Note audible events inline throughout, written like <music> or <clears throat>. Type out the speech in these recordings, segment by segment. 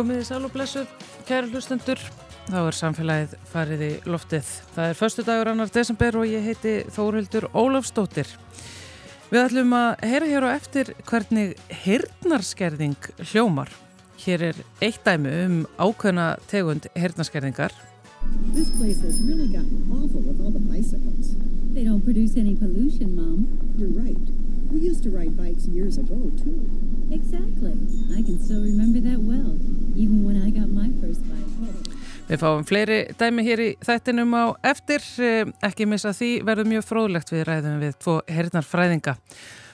Komiði sæl og blessu, kæra hlustendur. Þá er samfélagið farið í loftið. Það er förstu dagur annar desember og ég heiti Þórhildur Ólafstóttir. Við ætlum að heyra hér á eftir hvernig hirnarskerðing hljómar. Hér er eitt dæmi um ákveðna tegund hirnarskerðingar. This place has really gotten awful with all the bicycles. They don't produce any pollution, Mom. You're right. We used to ride bikes years ago, too. Exactly. I can still remember that well, even when I got my first bike. Við fáum fleiri dæmi hér í þættinum á eftir. Eh, Ekki missa því verður mjög fróðlegt við ræðum við tvo hernarfræðinga.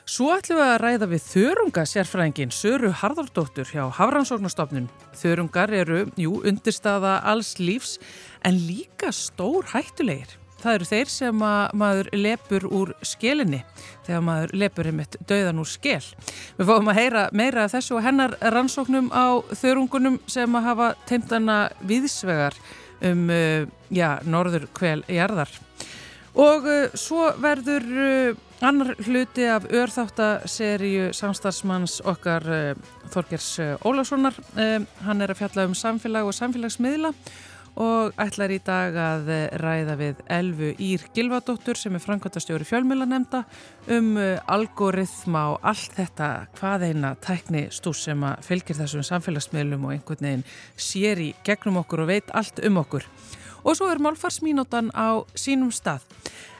Svo ætlum við að ræða við þörunga sérfræðingin Söru Harðardóttur hjá Hafrannsóknastofnun. Þörungar eru, jú, undirstaða alls lífs en líka stór hættulegir. Það eru þeir sem að maður lepur úr skelinni þegar maður lepur einmitt döðan úr skel. Við fáum að heyra meira af þessu og hennar rannsóknum á þörungunum sem að hafa teimtana viðsvegar um, uh, já, norður kvel jarðar. Og uh, svo verður uh, annar hluti af örþáttaseríu samstarfsmanns okkar Þorgers Ólafssonar. Uh, hann er að fjalla um samfélag og samfélagsmiðla og ætlar í dag að uh, ræða við Elfu Ír Gilvadóttur sem er framkvæmtastjóri fjölmiðlanemnda um uh, algoritma og allt þetta hvað eina tækni stús sem að fylgir þessum samfélagsmiðlum og einhvern veginn sér í gegnum okkur og veit allt um okkur. Og svo er málfarsmínótan á sínum stað.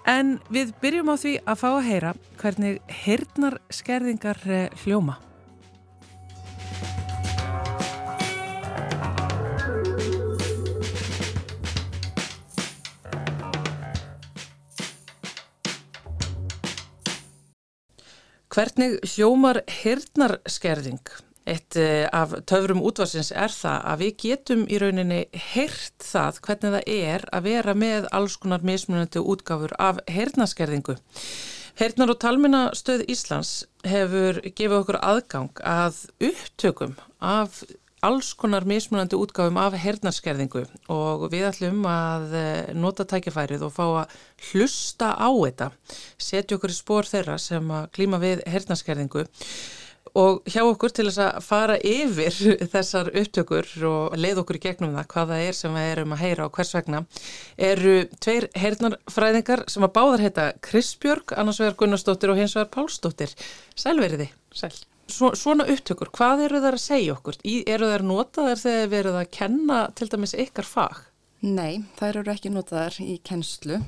En við byrjum á því að fá að heyra hvernig heyrnar skerðingar eh, hljóma. Hvernig hljómar heyrnarskerðing? Eitt eh, af töfrum útvarsins er það að við getum í rauninni heyrt það hvernig það er að vera með alls konar mismunandi útgáfur af heyrnarskerðingu. Heyrnar og talminastöð Íslands hefur gefið okkur aðgang að upptökum af alls konar mismunandi útgáfum af heyrnarskerðingu og við ætlum að eh, nota tækifærið og fá að hlusta á þetta, setja okkur í spór þeirra sem að klíma við heyrnarskerðingu og hjá okkur til þess að fara yfir <laughs> þessar upptökur og leið okkur í gegnum það hvað það er sem við erum að heyra og hvers vegna eru tveir heyrnarfræðingar sem að báðar heita Kristbjörg, annars vegar Gunnarsdóttir og hins vegar Pálsdóttir. Sælveriði. Sæl. Svo, svona upptökur, hvað eru það að segja okkur? Í, eru það notaðar þegar verið að kenna til dæmis ykkar fag? Nei, þær eru ekki notaðar í kennslu.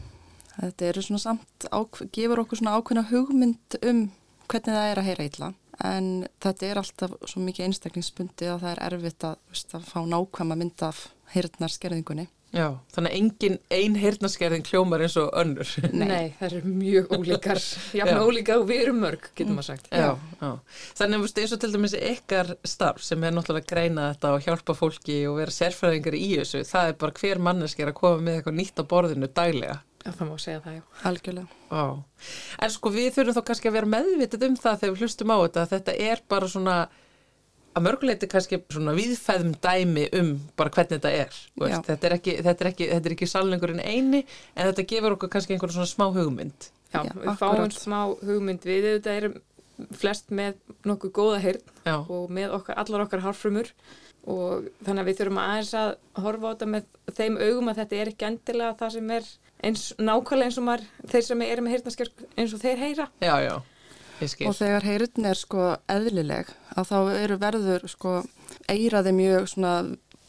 Þetta eru svona samt, gefur okkur svona ákveðna hugmynd um hvernig það er að heyra illa. En þetta er alltaf svo mikið einstaklingsbundi að það er erfitt að, veist, að fá nákvæma mynd af heyrnarskerðingunni. Já, þannig að engin ein heyrnarskerðing hljómar eins og önnur. Nei, það eru mjög ólíkar, jafn <laughs> Já. ólíkar og við erum mörg, getur maður sagt. Já, já. Þannig að eins og til dæmis ykkar starf sem er náttúrulega að greina þetta og hjálpa fólki og vera sérfræðingar í þessu, það er bara hver manneski er að koma með eitthvað nýtt á borðinu daglega. Já, það má segja það, já. Algjörlega. Ó. En sko við þurfum þá kannski að vera meðvitið um það þegar við hlustum á þetta, að þetta er bara svona að mörguleiti kannski svona viðfæðum dæmi um bara hvernig þetta er. þú Veist, Já. þetta, er ekki, þetta, er ekki, þetta er ekki salningurinn eini en þetta gefur okkur kannski einhvern svona smá hugmynd. Já, Já, við akkurat. fáum smá hugmynd við, þetta erum flest með nokkuð góða heyrn Já, og með okkar, allar okkar hárfrumur og þannig að við þurfum aðeins að horfa á þetta með þeim augum að þetta er ekki endilega það sem er eins nákvæmlega eins og maður, þeir sem eru með heyrnaskjörg eins og þeir heyra. já, já. Og þegar heyrun er sko eðlileg að þá eru verður sko eiraði mjög svona,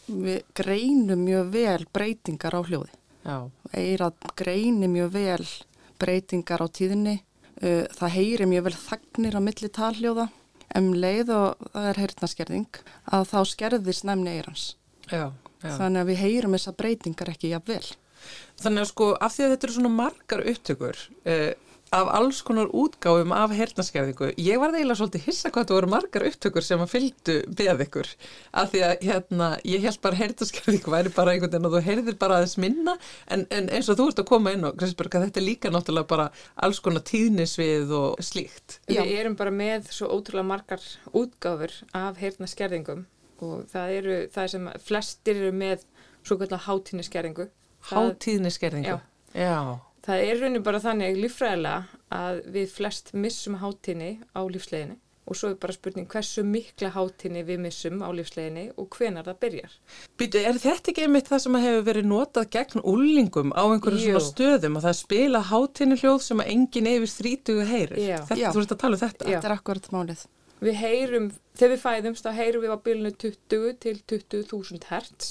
við greinum mjög vel breytingar á hljóði. Já, Eirað greinir mjög vel breytingar á tíðinni. Uh, Það heyri mjög vel þagnir á milli talhljóða. Um leið og það er heyrnaskerðing að þá skerðist næmni eirans. já, já. Þannig að við heyrum þessar breytingar ekki jafn vel. Þannig að sko af því að þetta eru svona margar upptökur uh, af alls konar útgáfum af hernarskerðingu, ég var eiginlega svolítið hissa hvað þetta voru margar upptökur sem að fylgdu beð ykkur, af því að hérna, ég held bara hernarskerðingu væri bara einhvern veginn að þú heyrðir bara aðeins minna en, en eins og þú ert að koma inn á Kristberg að þetta er líka náttúrulega bara alls konar tíðnisvið og slíkt Já. Við erum bara með svo ótrúlega margar útgáfur af heyrnaskerðingum og það eru það sem flestir eru með svo kallar hátíðniskerðingu. Hátíðniskerðingu Já. Já, Það er raunin bara þannig líffræðilega að við flest missum hátíðni á lífsleginni og svo er bara spurning hversu mikla hátinni við missum á lífsleginni og hvenar það byrjar. Býtu, er þetta ekki einmitt það sem hefur verið notað gegn úlingum á einhverju Jú. svona stöðum og það spila hátinni hljóð sem að enginn yfir þrítugu heyrir? Já. Þetta, Já. þú ert að tala um þetta? Já. Þetta er akkurat málið. Við heyrum, þegar við fæðumst þá heyrum við á bylunu 20 til 20.000 hertz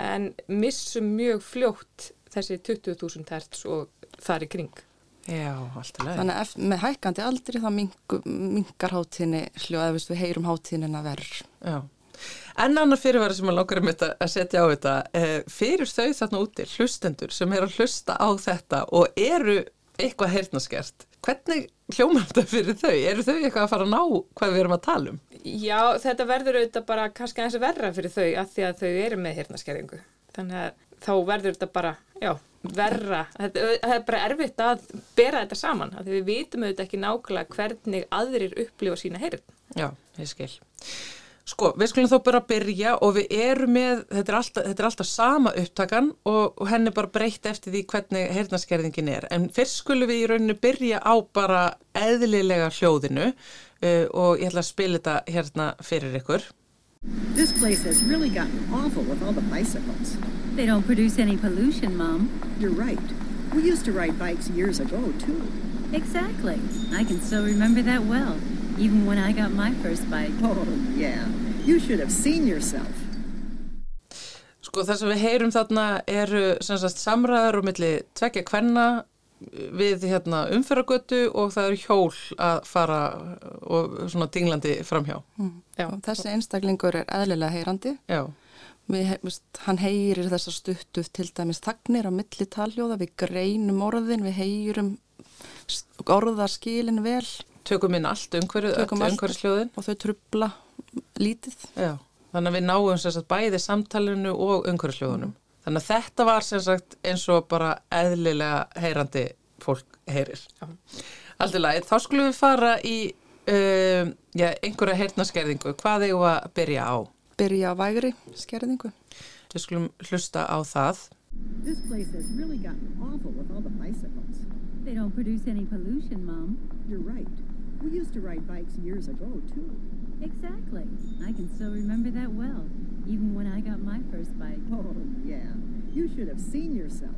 en missum mjög fljótt þessi 20.000 hertz og þar í kring. Já, allt í lagi. Þannig að ef- með hækkandi aldri þá mingar hátíðinni hljóð, eða við heyrum hátíðinina verð. Já. En annar fyrirværi sem að langar um þetta að setja á þetta, eh, fyrir þau þarna úti, hlustendur sem er að hlusta á þetta og eru eitthvað heyrnaskert, hvernig hljómar þetta fyrir þau? Eru þau eitthvað að fara að ná hvað við erum að tala um? Já, þetta verður auðvitað bara kannski aðeins verra fyrir þau að því að þau eru með hirnaskerðingu. Þannig að þá verður þetta bara, já, verra. Það er bara erfitt að bera þetta saman. Af Því við vitum auðvitað ekki nákvæmlega hvernig aðrir upplifa sína heyrn. Já, ég skil. Sko, við skulum þó bara byrja og við erum með, þetta er alltaf, þetta er alltaf sama upptakan og, og henni bara breytt eftir því hvernig heyrnaskerðingin er. En fyrst skulum við í rauninu byrja á bara eðlilega hljóðinu uh, og ég ætla að spila þetta hérna fyrir ykkur. This place has really gotten awful with all the bicycles. They don't produce any pollution, Mom. You're right. We used to ride bikes years ago, too. Exactly. I can still remember that well, even when I got my first bike. Oh, yeah. You should have seen yourself. Sko það sem við heyrum þarna eru sem sagt samræður og milli tvekja kvenna við hérna umferðagötu og það eru hjól að fara og svona dinglandi framhjá. Já, Og þessi einstaklingur er eðlilega heyrandi. Já, Við, hann heyrir þessar stuttu til dæmis tagnir á milli taljóða, við greinum orðin, við heyrum orðaskilin vel tökum inn allt umhverjusljóðin. og þau trubla lítið. Já, þannig að við náum sagt bæði samtalinu og umhverjusljóðunum. Þannig að þetta var sem sagt eins og bara eðlilega heyrandi fólk heyrir. Já. Allt í lagi, þá skulum við fara í um, já, einhverja heyrnaskerðingu. Hvað eigum við að byrja á? Byrja á vægri skerðingu. Við skulum hlusta á það. This place has really gotten awful with all the bicycles. They don't produce any pollution, Mom. You're right. We used to ride bikes years ago, too. Exactly. I can still remember that well, even when I got my first bike. Oh, yeah. You should have seen yourself.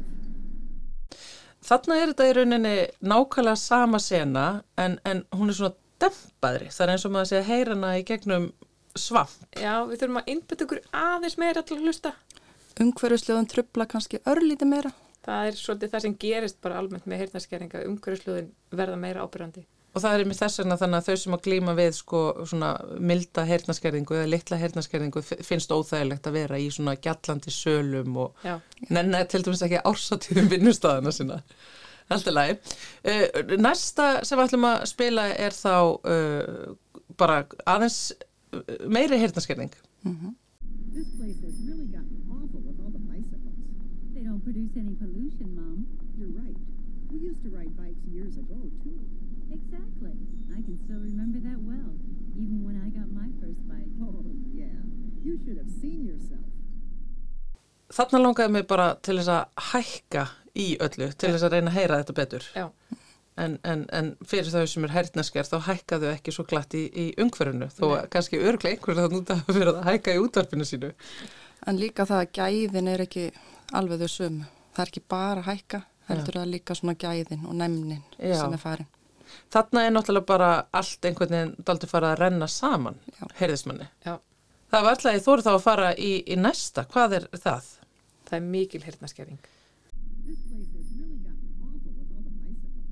Þarna er þetta í rauninni nákvæmlega sama sena en, en hún er svona dempaðri. Það er eins og maður sé að heyra hana í gegnum svamp. já, við þurfum að innbytta okkur aðeins meira til að hlusta. Umhverjusljóðin trubla kannski örlítið meira. Það er svolítið það sem gerist bara almennt með heyrnaskerðinga, umhverjusljóðin verða meira ábyrjandi. Og það er með þess vegna þannig að þau sem að glíma við sko svona milda heyrnaskerðingu eða litla heyrnaskerðingu f- finnst óþægilegt að vera í svona gjallandi sölum og nenni til dæmis ekki ársatíðum vinnustæðana sína. Alltaf lagi. Uh, næsta sem við ætlum að spila er þá uh, bara aðeins uh, meiri heyrnaskerðing. This place has really gotten awful with all the bicycles. They don't produce any pollution, Mom. You're right. We used to ride bikes years ago, too. Still remember that well, even when I got my first bike. <laughs> Oh, yeah. You should have seen yourself. Þarna langaði mig bara til þess að hækka í öllu, til þess að reyna að heyra þetta betur. já, En, en, en fyrir þau sem er heyrnasker þá hækkaðu ekki svo glatt í, í umhverfinu þó að kannski örglega einhverju þannig að það fyrir að hækka í útvarpinu sínu. En líka það að gæðin er ekki alveg þau sömu. Það er ekki bara hækka, heldur það líka svona gæðin og næmnin Já. sem er farin. Þarna er náttúrulega bara allt einhvern veginn daldi fara að renna saman, heyrðismanni. já, Það var alltaf, þú eru þá að fara í, í næsta, hvað er það? það er mikil heyrnaskerðing. This place has really gotten awful with all the bicycles.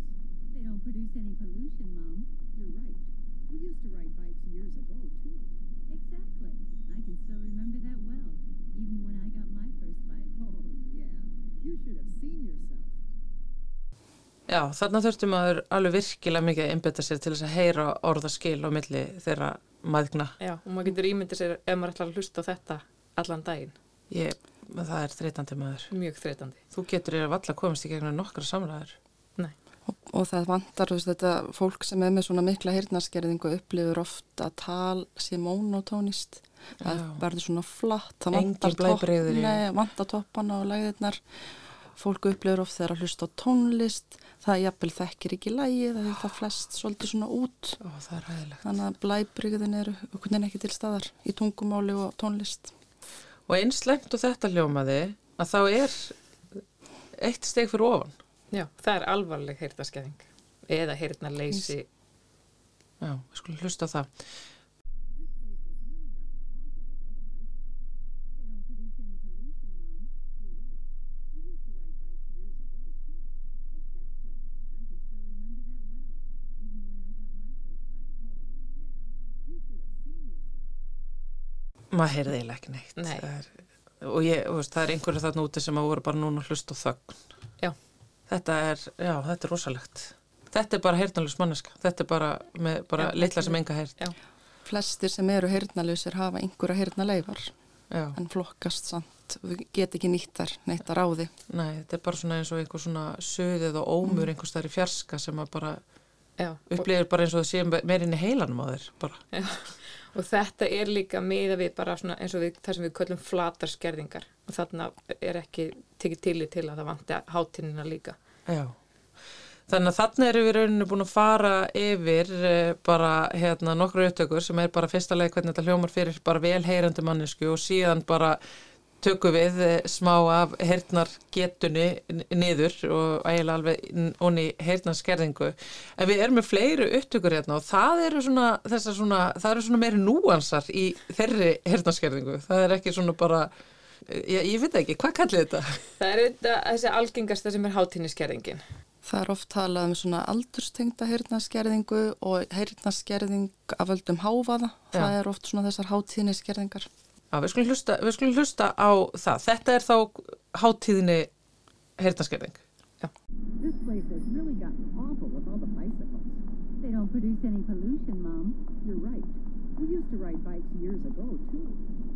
They don't produce any pollution, Mom. You're right. We used to ride bikes years ago, too. Exactly. I can still remember that well, even when I got my first bike. Oh, yeah. You should have seen yourself. Já, þarna þurftum maður alveg virkilega mikið að einbetta sér til þess að heyra orðaskil á milli þeirra maðgna. Já, og maður getur ímyndið sér ef maður ætlar að hlusta á þetta allan daginn. Ég, það er þreytandi maður. Mjög þreytandi. Þú getur ég að valla komast í gegnum nokkra samræður. Nei. Og, og það vantar, þú veist, þetta fólk sem er með svona mikla heyrnarskerðingu upplifur ofta að tal sé monotónist. Það Já. verður svona flatt, það vantar toppana og læðirnar. Fólk upplifur oft þegar að hlusta á tónlist, það jafnvel þekkir ekki lægi, það er það flest svolítið svona út. Ó. Þannig að blæbrigðin eru okkur neina ekki til staðar í tungumáli og tónlist. Og einslemt og þetta hljómaði að þá er eitt steg fyrir ofan. Já, það er alvarleg heyrnaskeðing eða heyrnarleysi. Já, við skulum hlusta á það. Maður heyrði eiginlega ekki neitt. Nei. Það er, og ég, veist, það er einhverju þarna úti sem að voru bara núna að hlusta á þögn. Já. Þetta er, já, þetta er rosalegt. Þetta er bara heyrnalus manneska. Þetta er bara, með, bara Já, litla sem enga heyrt. Já. Flestir sem eru heyrnalausir hafa einhverja heyrnaleifar Já. en flokkast samt, við get ekki nýtt þar neitt að ráði. Nei, þetta er bara svona eins og einhver svona söðið og ómur mm. einhver staðar í fjarska sem að bara Upplifir bara eins og það sé meirinn í heilanum á þér bara. og þetta er líka miða við bara svona eins og við, það sem við köllum flatar skerðingar og þarna er ekki tekið til til að það vanti hátinnina líka. Já. Þannig að þarna erum við rauninu búin að fara yfir eh, bara hérna nokkru upptökur sem er bara fyrsta leið hvernig þetta hljómar fyrir bara velheyrandi mannesku og síðan bara tökum við eh, smá af heyrnar getunni niður og ægilega alveg onni heyrnarskerðingu. En við erum með fleiri upptökur hérna og það eru svona, svona, það eru svona meiri núansar í þeirri heyrnarskerðingu. Það er ekki svona bara, ég, ég veit ekki, hvað kallið þetta? Það er þetta, þessi algengasta sem er hátinniskerðingin. Það er oft talað um svona aldurstengda heyrnaskerðingu og heyrnaskerðing af völdum háfaða. Það Já. er oft svona þessar hátíðniskerðingar. Já, við skulum hlusta, við skulum hlusta á það. Þetta er þá hátíðinni heyrnaskerðing. This place has really gotten awful with all the bicycles. They don't produce any pollution, Mom. You're right. We used to ride bikes years ago, too.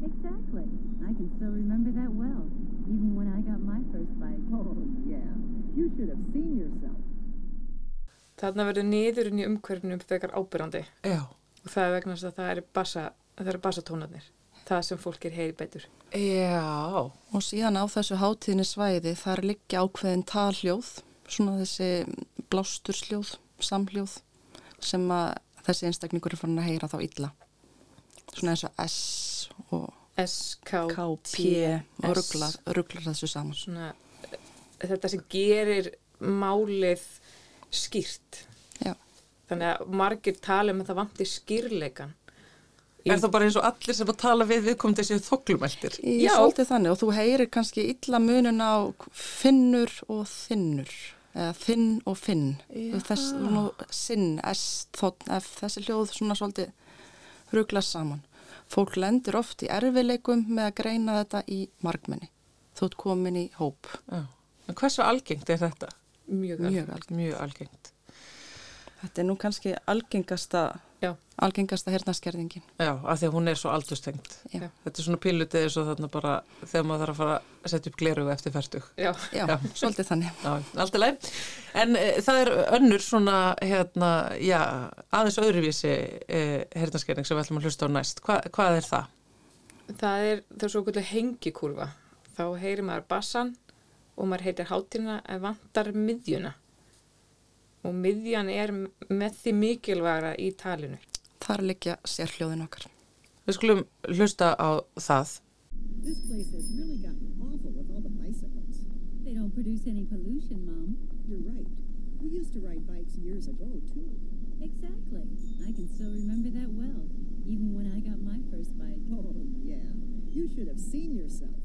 Exactly. I can still remember that well, even when I got my first bike. Oh, yeah. You should have seen yourself. Þarna verður niðurinn í umhverfnum frekar ábyrrandi Já. og það er vegna þess að það eru bassa, það eru bassatónarnir. Það sem fólk er heyri betur. Já. Og síðan á þessu hátíðnisvæði þar liggja ákveðin talhljóð, svona þessi blástursljóð, samhljóð sem að þessi einstakningur er fann að heyra þá illa. Svona eins og S og S, K, K, P og rugglar, rugglar þessu saman. Svona, þetta sem gerir málið skýrt. Já. Þannig að margir tala um að það vanti skýrleikan. Er það bara eins og allir sem að tala við við komum þessi þoklumæltir? Já. svolítið þannig og þú heyrir kannski illa munin á finnur og þinnur eða þinn og finn þess, nú, sinn, S, þotn, F þessi hljóð svona svolítið ruglast saman fólk lendur oft í erfileikum með að greina þetta í margmenni þú ert komin í hóp Já. En hversu algengt er þetta? Mjög, mjög algengt Mjög algengt. þetta er nú kannski algengasta. Algengasta hernaskerðingin Já, af því að hún er svo aldurstengt. Já. Þetta er svona pílutið eins og þarna bara þegar maður þarf að fara að setja upp glerugu eftir færtug. Já, já, Já. svolítið þannig Já, alltaf leið. En e, það er önnur svona, hérna, já, aðeins öðruvísi e, hernaskerning sem við ætlum að hlusta á næst. Hva, hvað er það? það er það er svo kvöldu hengikúrfa. Þá heyrir maður bassan og maður heitir hátina en vantar miðjuna. Og miðjan er með því mikilvægra í talinu. þar liggja sérhljóðin okkar Við skulum hlusta á það. This place has really gotten awful with all the bicycles. They don't produce any pollution, Mom. You're right. We used to ride bikes years ago, too. Exactly. I can still remember that well, even when I got my first bike. Oh, yeah. You should have seen yourself.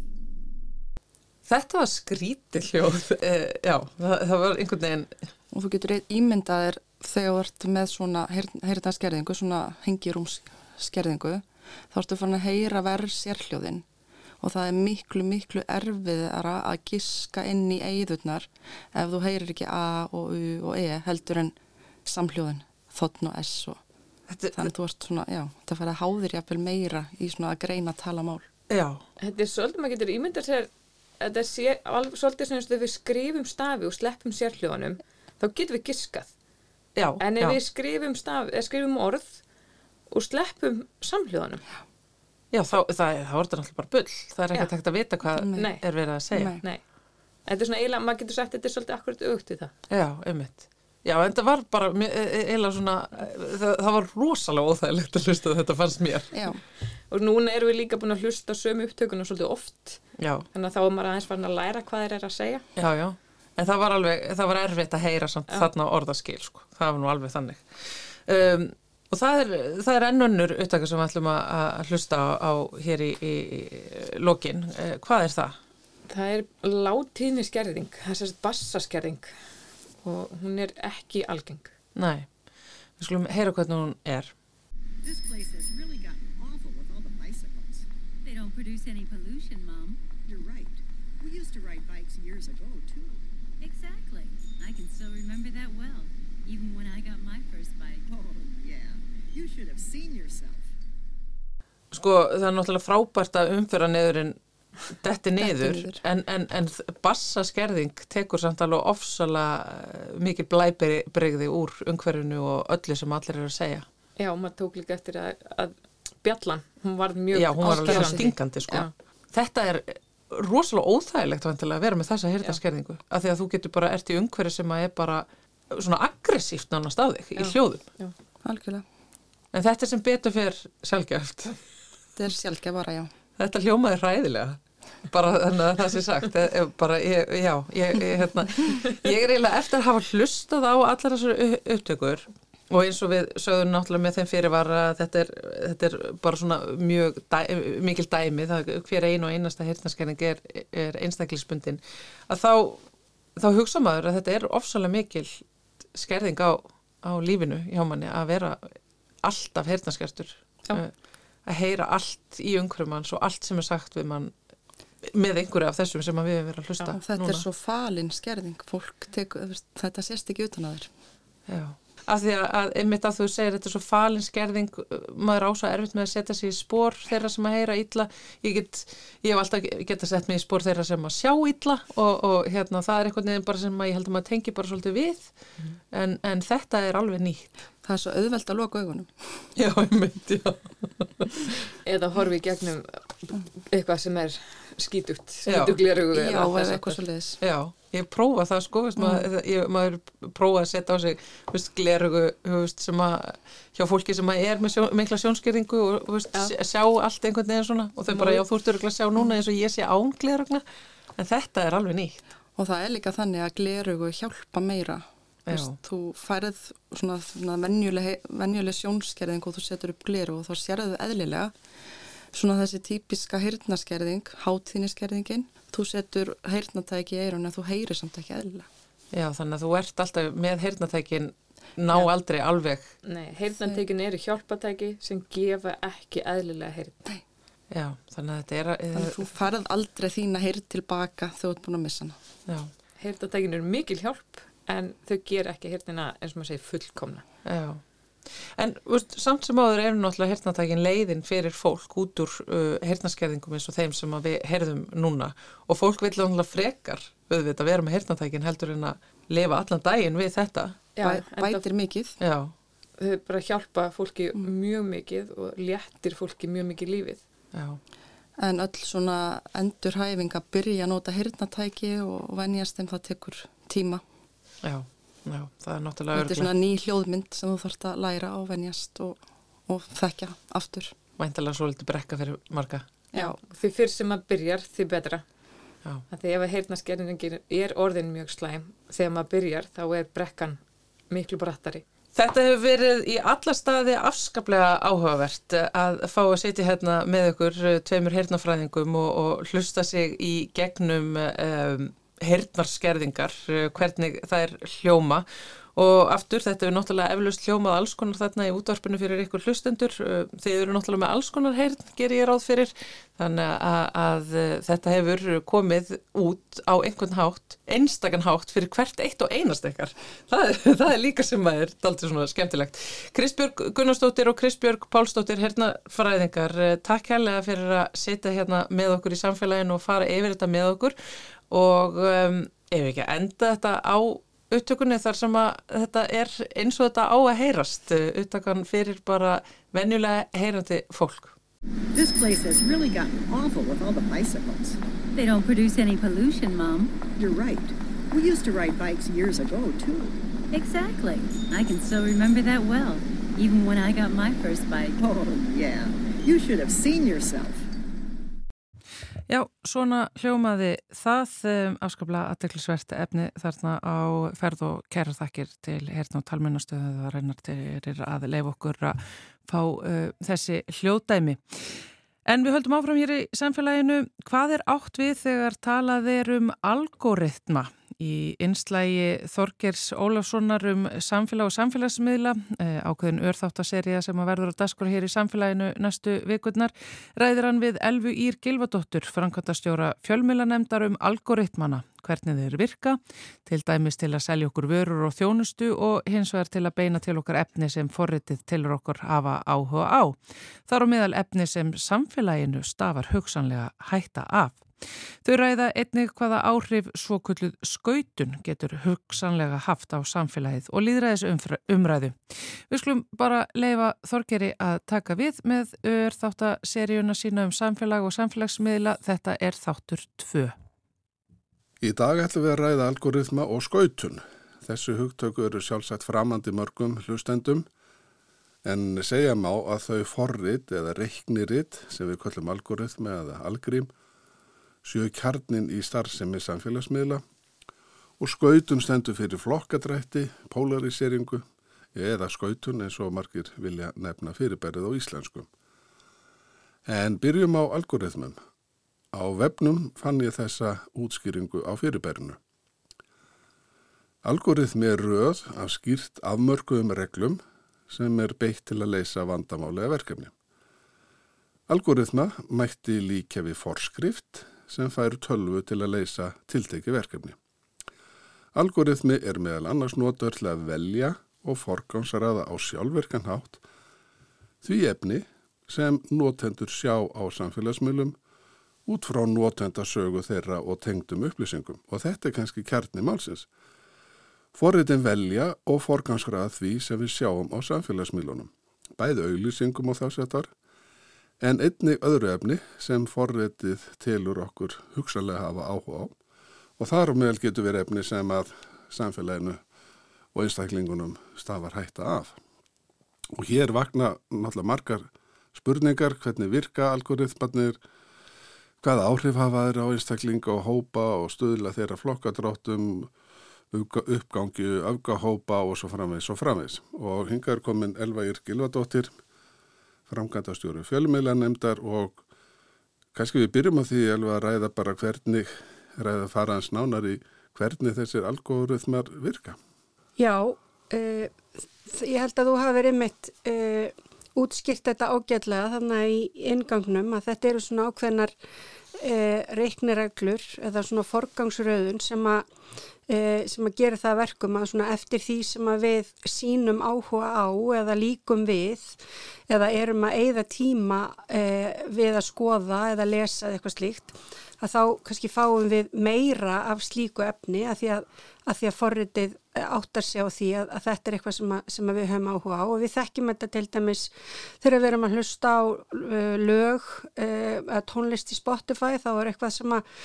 Þetta var skrítið hljóð. <laughs> E, já, það, það var einhvern veginn, og þú getur ímyndað þér þegar þú ert með svona heyrðanskerðingu, svona hengirúmskerðingu, þá ertu fann að heyra verð sérhljóðin. Og það er miklu, miklu erfiðara að giska inn í eigðurnar ef þú heyrir ekki A og U og E heldur en samhljóðin, þotn og S og þetta, þannig að þú ert svona, já, það fara að háðir jafnvel meira í svona að greina talamál. já, Þetta er svolítið, maður getur ímyndað sér, þetta er sé, alveg svolítið sem við skrifum stafi og sleppum sérhljóðanum, þá getum við giskað. já, En ef já. við skrifum, stafi, eða skrifum orð og sleppum samhljóðanum, Já, þá, það, er þetta náttúrulega bara bull. Það er ekkert hægt að vita hvað Nei. Er verið að segja. Nei. nei, þetta er svona eiginlega, maður getur sagt þetta er svolítið akkurat aukt í það Já, einmitt. Já, en það var bara e- e- eiginlega svona, e- það, það var rosalega óþægilegt að hlusta þetta fannst mér. Já, og núna erum við líka búin að hlusta sömu upptökuna svolítið oft Já, þannig að þá er maður aðeins farin að læra hvað þeir eru að segja já, já. En það var alveg, það var erfitt að heyra samt þarna orðaskil, sko. Það var nú alveg þannig. Um, og það er, það er ennönnur upptaka sem við ætlum að, að hlusta á, á hér í, í, í lokin. Uh, hvað er það? það er látíðni skerðing það er sérst bassaskerðing og hún er ekki algeng Nei, við skulum heyra hvernig hún er. This place has really gotten awful with all the bicycles. They don't produce any pollution, Mom. You're right. We used to ride bikes years ago, too. Exactly. I can still remember that well, even when I got my first bike. Oh, yeah. You should have seen yourself. Sko, það er náttúrulega frábært að umfyrra niðurinn detti niður. En, en, en bassaskerðing tekur samt alveg ofsalega eh, mikil blæbrigði úr umhverfinu og öllu sem allir eru að segja. já, maður tók líka eftir að, að bjallan, hún var mjög Já, hún var alveg stingandi, sko. Já. Þetta er rosalega óþægilegt að vera með þessa hirtaskerðingu, af því að þú getur bara ert í umhverfi sem að er bara svona aggressíft nánast á þig í Já. hljóðum. algjörlega. En þetta er sem betur fyrir sjálfgeft. Þetta er sjálfgefara, já. Þetta hljómaði hræðilega bara þannig að það sé sagt eh, eh, bara, ég, já, ég, ég, hérna, ég er eiginlega eftir að hafa hlustað á allar þessar u- upptökur og eins og við sögðum náttúrulega með þeim fyrir var að þetta er, þetta er bara svona mjög dæ, mikil dæmi, það hver ein og einasta hirtnaskerning er, er einstaklisbundin að þá, þá hugsa maður að þetta er ofsalega mikil skerðing á, á lífinu hjá manni að vera alltaf hirtnaskertur Já. að heyra allt í umhverfum manns og allt sem er sagt við mann með einhverju af þessum sem að við hefum verið að hlusta Og þetta núna. er svo falin skerðing. Veist, þetta sést ekki utan að þér. Já, af því að, að einmitt að þú segir þetta er svo falin skerðing maður á svo erfitt með að setja sig í spór þeirra sem að heyra illa ég, get, ég hef alltaf geta sett mig í spór þeirra sem að sjá illa og, og hérna það er veginn bara sem að ég held að maður tengi bara svolítið við en, en þetta er alveg nýtt Það er svo auðvelt að loka augunum. Já, einmitt, já eða horfi í gegnum eitthvað sem er skítugt Já. skítuglerugu Já, eða eitthvað svo leiðis. Já, ég prófa það sko, veist, maður, ég, maður prófa að setja á sig glerugu veist, sem að hjá fólki sem að er með sjón, mikla sjónskeringu og veist, Já. sjá allt einhvern veginn svona og þau bara, já, þú ert örugglega að sjá núna eins og ég sé án glerugna en þetta er alveg nýtt Og það er líka þannig að glerugu hjálpa meira. Veist, Þú færið svona, svona venjuleg, venjuleg sjónskerðing og þú setur upp gleru og þá sérðu eðlilega. Svona þessi típiska heyrnaskerðing, hátíðniskerðingin. Þú setur heyrnatæki í eirun en þú heyrir samt ekki eðlilega. Já, þannig að þú ert alltaf með heyrnatækin ná aldrei alveg. Nei, heyrnantekin eru hjálpatæki sem gefa ekki eðlilega heyrn. Já, þannig að þetta er Þannig að að, þú færið aldrei þína heyrn tilbaka þegar þú ert búin að missa hana. já, heyrnantekin eru mikil hjálp en þau ger ekki heyrnina eins og maður segir fullkomna. Já. En veist, samt sem áður er náttúrulega heyrnatækin leiðin fyrir fólk út úr uh, heyrnaskerðingum eins og þeim sem við heyrðum núna. Og fólk vil náttúrulega frekar auðvitað vera með heyrnatækin heldur en að lifa allan daginn við þetta. Já, Bæ, bætir mikið. Já, þau bara hjálpa fólki mjög mikið og léttir fólki mjög mikið lífið. Já, En öll svona endurhæfing að byrja að nota heyrnatæki og venjast þeim það tekur tíma. Já, já, það er náttúrulega Þetta er svona ný hljóðmynd sem þú þarfst að læra og venjast og, og þekkja aftur. væntalega svolítið brekka fyrir marga. Já, því fyrr sem maður byrjar, því betra Já, að því ef að heyrnaskerðingin er orðin mjög slæm þegar maður byrjar þá er brekkan miklu brattari Þetta hefur verið í alla staði afskaplega áhugavert að fá að sitja hérna með ykkur eh, tveimur heyrnafræðingum og, og hlusta sig í gegnum um, heyrnarskerðingar, eh, hvernig það er hljóma og aftur þetta er náttúrulega eflaust hljómað alls konar þarna í útvarpinu fyrir ykkur hlustendur. Eh, Þið eru náttúrulega með alls konar heyrn, ger ég ráð fyrir, þannig að, að eh, þetta hefur komið út á einhvern hátt, einstakann hátt fyrir hvert eitt og einast ykkar. Það <laughs> það er líka sem að er daldið svona skemmtilegt. Kristbjörg Gunnarsdóttir og Kristbjörg Pálsdóttir, fræðingar, eh, takk hérlega fyrir að sitja hérna með okkur í samfélaginu og fara yfir þetta með okkur og um, ef ekki að enda þetta á upptökunni þar sem að þetta er eins og þetta á að heyrast, upptökan fyrir bara venjulega heyrandi fólk. This place has really gotten awful with all the bicycles. They don't produce any pollution, Mom. You're right. We used to ride bikes years ago, too. Exactly. I can still remember that well, even when I got my first bike. Oh, yeah. You should have seen yourself. Já, svona hljómaði það um, afskaplega aðteklisvert efni þarna á ferð og kæra þakkir til hérna og talmennastöðu það reynar til að leifa okkur að fá uh, þessi hljóðdæmi. En við höldum áfram hér í samfélaginu. Hvað er átt við þegar talað er um algoritma? Í einslægi Þorgers Ólafssonar um samfélag og samfélagsmiðla, eh, ákveðin örþáttaserja sem að verður á daskur hér í samfélaginu næstu vikurnar, ræðir hann við Elfu Ír Gilvadóttur, framkvæmtastjóra fjölmiðlanemdar um algoritmana, hvernig þeir virka, til dæmis til að selja okkur vörur og þjónustu og hins vegar til að beina til okkar efni sem forritið tilur okkur hafa áhuga á. Þar á meðal efni sem samfélaginu stafar hugsanlega hætta af. Þau ræða einnig hvaða áhrif svokulluð skautun getur hugsanlega haft á samfélagið og líðræðis umræðu. Við skulum bara leifa Þorgeri að taka við með ör þáttaseríuna sína um samfélag og samfélagsmiðla. Þetta er þáttur 2. Í dag ætlum við að ræða algoritma og skautun. Þessu hugtöku eru sjálfsagt framandi mörgum hlustendum en segja má að þau forrit eða reikniritt sem við kallum algoritma eða algrím sjöu kjarnin í starfsemi samfélagsmiðla og skautun stendur fyrir flokkadrætti, polariseringu eða skautun eins og margir vilja nefna fyrirbærið á íslensku. En byrjum á algoritmum. Á vefnum fann ég þessa útskýringu á fyrirbærinu. Algoritmi er röð af skýrt afmörkuðum reglum sem er beitt til að leysa vandamálega verkefni. Algoritma mætti líka við forskrift sem fær tölvu til að leysa tilteki verkefni. Algoritmi er meðal annars notur til að velja og forgámsaraða á sjálfverkan hátt því efni sem notendur sjá á samfélagsmiðlum út frá notendasögu þeirra og tengdum upplýsingum og þetta er kannski kjarni málsins. Forritin velja og forgámsaraða því sem við sjáum á samfélagsmiðlunum, bæði auglýsingum og þássettar en einnig öðru efni sem forritið telur okkur hugsalega hafa áhuga á og þar meðal getur verið efni sem að samfélaginu og einstaklingunum stafar hætta af. Og hér vakna náttúrulega margar spurningar, hvernig virka algoritmarnir, hvaða áhrif hafa þeirra á einstaklinga og hópa og stöðla þeirra flokkadráttum, uppgangi, öfgahópa og svo framvegs og framvegs. Og hinga er komin Elva Írk Gilvadóttir, framkvæmdastjóru fjölmiðlanemdar og kannski við byrjum á því alveg að ræða bara hvernig, ræða faraðans nánar í hvernig þessir algoritmar virka. Já, uh, ég held að þú hafi verið mitt uh, útskilt þetta ágætlega þannig í ingangnum að þetta eru svona ákveðnar uh, reiknireglur eða svona forgangsröðun sem að sem að gera það verkum að svona eftir því sem að við sínum áhuga á eða líkum við eða erum að eigða tíma eh, við að skoða eða lesa eitthvað slíkt að þá kannski fáum við meira af slíku efni að því að, að, því að forritið áttar sig á því að, að þetta er eitthvað sem, sem við höfum áhuga á. Og við þekkjum þetta til dæmis þegar við erum að hlusta á uh, lög uh, tónlist í Spotify þá er eitthvað sem að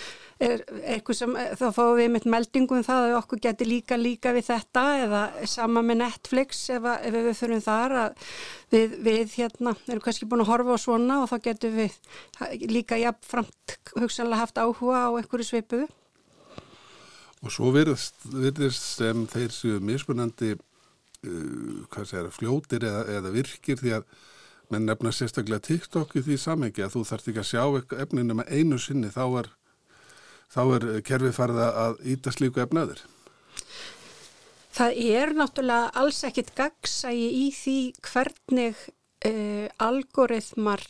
er, eitthvað sem, þá fáum við með meldingum um það að okkur getur líka líka við þetta eða sama með Netflix ef, ef við fyrir þar að við, við hérna erum kannski búin að horfa á svona og þá getur við líka jafnframt hugsanlega haft áhuga á einhverju sveipuðu Og svo virðist, virðist sem þeir séu mismunandi uh, segir, fljótir eða, eða virkir því að menn nefna sérstaklega TikTok í því samengi að þú þarfst ekki að sjá efninu með einu sinni þá er, þá er kerfið farið að íta slíku efnaður. Það er náttúrulega alls ekkit gagsægi í því hvernig uh, algoritmar